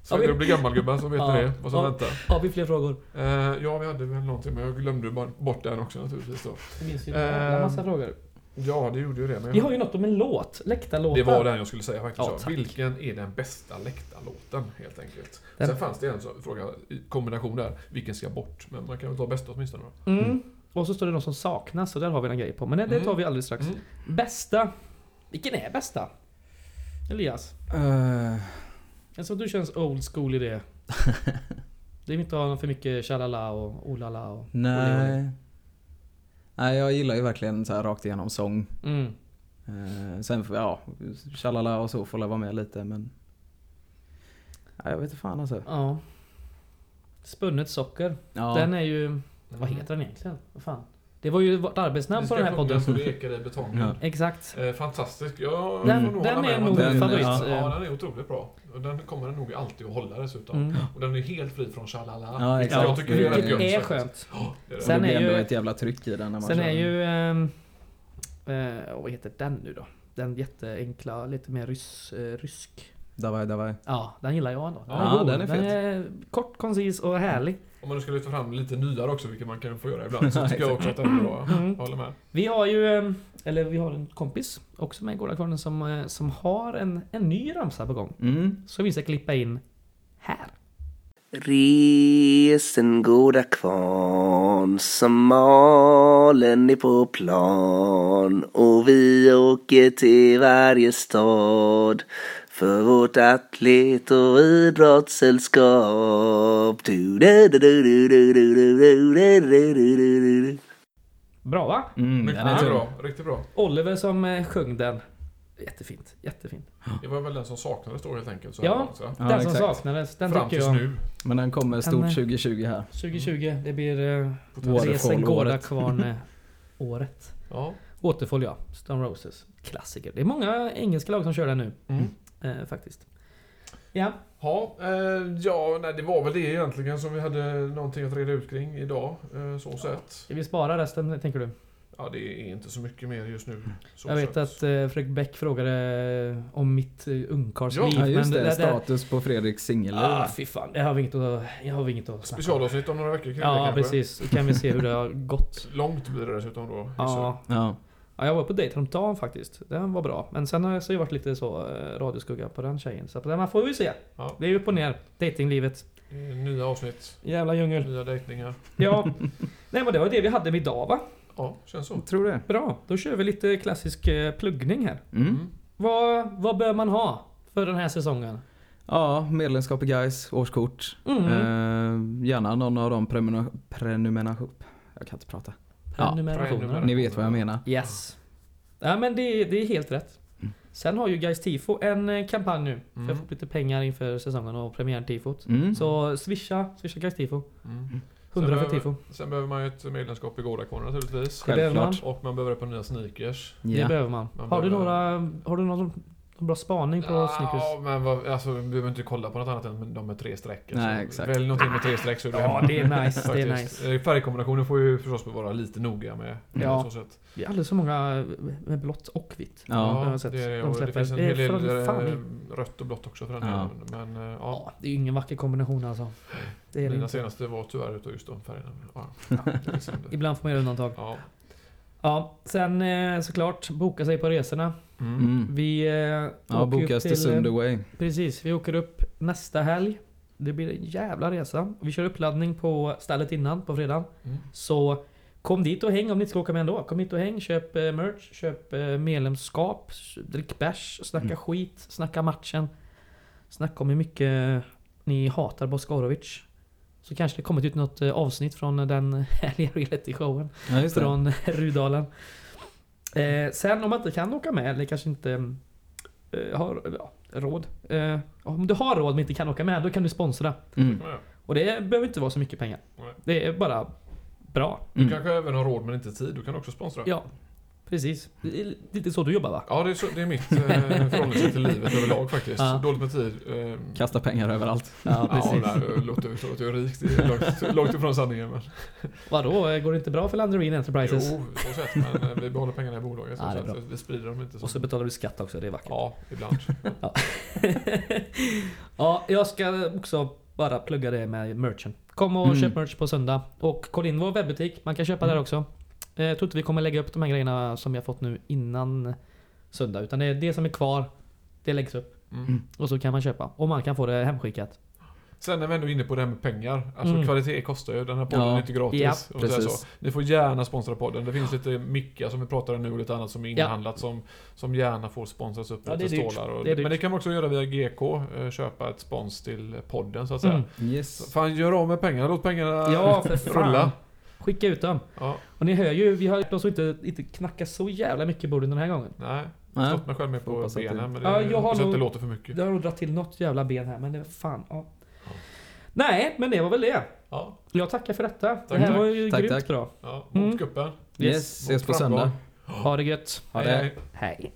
Så Ja, vi- det blir gammalgubbar som vet Ja. det, vad som Ja. väntar. Har vi fler frågor? Eh, ja, vi hade väl någonting, men jag glömde bara bort den också naturligtvis då. Det finns ju Eh, en massa frågor. Ja, det gjorde ju det. Men Vi har ju något om en låt. Läktarlåtar. Det var den jag skulle säga faktiskt. Ja. Vilken är den bästa läktarlåten helt enkelt? Den- Sen fanns det en fråga kombination där. Vilken ska bort? Men man kan väl ta bästa åtminstone då. Mm. Och så står det något som saknas och där har vi en grej på. Men det, Mm. tar vi alldeles strax. Mm. Bästa. Vilken är bästa? Elias? Eh, En som du känns old school i det. <laughs> Det vill inte ha för mycket tjalala och olala och... nej. Nej, jag gillar ju verkligen så här rakt igenom sång. Mm. Eh, sen, får- ja, tjalala och så får jag vara med lite men... Nej, jag vet inte fan alltså. Ja. Spunnet socker. Ja. Den är ju... Vad heter den egentligen? Vad fan? Det var ju vårt arbetsnamn på den här podden. Så det ekar i betongen. Ja. Exakt. Eh, fantastisk. Jag Den- får nog den är nog min den- favorit. Ja, Eh. ja, den är otroligt bra. Och den kommer den nog alltid att hålla dessutom. Mm. Och den är helt fri från tjalala. Ja, exakt. Jag tycker det är rätt Vilket gött är skönt. <gasps> Ja, det är det. Sen det blir är ändå ju- ett jävla tryck i den när man Sen kör är ju... ehm, eh, vad heter den nu då? Den jätteenkla, lite mer rys, eh, rysk. Davai, davai. Ja, den gillar jag ändå. Den Ja, god. den är Den fet. är kort, koncis och härlig. Om man nu ska lyfta fram lite nyare också, vilket man kan få göra ibland, så <laughs> tycker jag också att den är bra. Mm. Jag håller med. Vi har ju, eller vi har en kompis också med i Gårdakvarnen som, eh, som har en, en ny ramsa på gång. Mm. Så vi ska klippa in här. Resen goda kvarn som malen är på plan och vi åker till varje stad för vårt atlet och idrottssällskap. Bra va? Mm, den är bra. Riktigt bra. Oliver som sjöng den. Jättefint, jättefint. Det var väl den som saknades då helt enkelt. Så ja, den ja, som saknades. Den Fram tills jag. nu. Men den kommer stort 2020 här. 2020, det blir uh, Resen Gårdakvarn-året. ja. Waterfall ja, Stone Roses. Klassiker. Det är många engelska lag som kör den nu. Mm. Eh, faktiskt. Ja, Ja, eh, ja nej, det var väl det egentligen som vi hade någonting att reda ut kring idag. Eh, så sett. ska vi spara resten tänker du? Ja, det är inte så mycket mer just nu. Så Jag vet att eh, Fredrik Bäck frågade eh, om mitt eh, ungkarlsliv. Ja, Ja just det, där- status på Fredriks singel. Ah, fy fan. Det har vi inget att, jag har vi inget att. Specialavsnitt om några veckor kring det Ja, kanske. precis. Då kan vi se hur det har gått. Långt blir det dessutom då. Ja. Ja. Ja, jag var på dejt häromdagen faktiskt. Den var bra. Men sen har jag så har jag varit lite så eh, radioskugga på den tjejen. Så på den man får vi se. Ja. Det är upp och ner. Datinglivet. Nya avsnitt, Jävla djungel. nya dejtningar. Ja. <laughs> Nej men det var det vi hade med idag va? Ja, känns så. Jag tror det. Bra. Då kör vi lite klassisk eh, pluggning här. Mm. Vad, vad bör man ha för den här säsongen? Ja, medlemskap i Gais, årskort. Mm. Eh, gärna någon av de premena- prenumeration... Jag kan inte prata. Prenumerationerna. prenumeration. Ni vet vad jag menar. Yes. Ja men det, det är helt rätt. Mm. Sen har ju Guys Tifo en eh, kampanj nu. För Mm. att få lite pengar inför säsongen och premiärtifot. Mm. Så swisha, swisha Guys Tifo. Mm. 100 för behöver- tifo. Sen behöver man ju ett medlemskap i Gårdakvarnen naturligtvis. Det behöver man. Självklart. Och man behöver ett par nya sneakers. Det Ja. behöver man. Man har du behöver- några, har du någon bra spaning på sneakers? Ja, men vad, alltså, vi behöver inte kolla på något annat än de med tre streck. Nej, Så exakt. Välj någonting med tre streck så är du Ja, hemma. det är nice. det är <laughs> nice. Eh, Färgkombinationen får ju förstås vara lite noga med. Ja. Så sätt. Det är alldeles för många med blått och vitt. Ja. Ja, det, är, De det finns en hel del fan eh, rött och blått också för den Ja. Men eh, ja, Ja, det är ju ingen vacker kombination alltså. Det är mina inte. senaste var tyvärr utav just de färgerna. Ja. Ibland får man göra undantag. ja. Ja, sen eh, såklart boka sig på resorna. Mm. Mm. Vi eh, Ja, åker upp till eh, Sunderway. Precis, vi åker upp nästa helg. Det blir en jävla resa. Vi kör uppladdning på stället innan, på fredag. Mm. Så kom dit och häng om ni inte ska åka med ändå. Kom hit och häng, köp eh, merch, köp eh, medlemskap, drick bärs, snacka Mm. skit, snacka matchen. Snacka om hur mycket ni hatar Boskorovic. Så kanske det kommer ut något eh, avsnitt från den <laughs> härliga reality-showen Ja, från Rudalen. Eh, sen om man inte kan åka med, eller kanske inte eh, har ja, råd. Eh, om du har råd men inte kan åka med, då kan du sponsra. Mm. Och det behöver inte vara så mycket pengar. Nej. Det är bara bra. Du Mm. kanske även har råd men inte tid. Du kan också sponsra. Ja, precis. Det är lite så du jobbar va? Ja, det är, så, det är mitt eh, förhållningssätt till livet överlag faktiskt. Ja. Dåligt med tid. Eh, Kasta pengar överallt. Ja, Ja, precis. nej, det låter, låter ju rikt. Det är långt, långt ifrån sanningen. Men, Vadå, eh, går det inte bra för Landerin Enterprises? jo, så sett. Men vi behåller pengarna i bolaget. Så Ja, det är så bra. att vi sprider dem inte så. Och så betalar du skatt också, det är vackert. Ja, ibland. ja, <laughs> jag ska också bara plugga det med merchen. Kom och Mm. köp merch på söndag. Och kolla in vår webbutik, man kan köpa Mm. där också. Eh, Jag tror inte vi kommer lägga upp de här grejerna som vi har fått nu innan söndag. Utan det är det som är kvar, det läggs upp. Mm. Och så kan man köpa. Och man kan få det hemskickat. Sen är vi ändå inne på det här med pengar. Alltså Mm. kvalitet kostar ju. Den här podden Ja. är inte gratis. Ja, så. Ni får gärna sponsra podden. Det finns lite mickar som vi pratar om nu och lite annat som är inhandlat som, som gärna får sponsras upp Ja, lite stålar. Och, Det men det kan man också göra via GK. eh, Köpa ett spons till podden så att säga. Mm. Yes. Fan, gör av med pengarna. Låt pengarna Ja, <laughs> rulla. Skicka ut dem. Ja, Och ni hör ju, vi har de så inte, inte knackat så jävla mycket i bordet den här gången. nej. Jag har stått mig själv med på Hoppas att benen. det- Men det, Ja, jag har hoppas att nog- det låter för mycket. Det har nog dragit till något jävla ben här, men det fan, ja. Nej, men det var väl det. Ja, Jag tackar för detta. det här tack. var ju Tack, grymt tack. bra. ja. Mot Mm. kuppen. Yes, ses Mot på framgång. söndag. Ha det gött. Ha Hej, det. hej. Hej.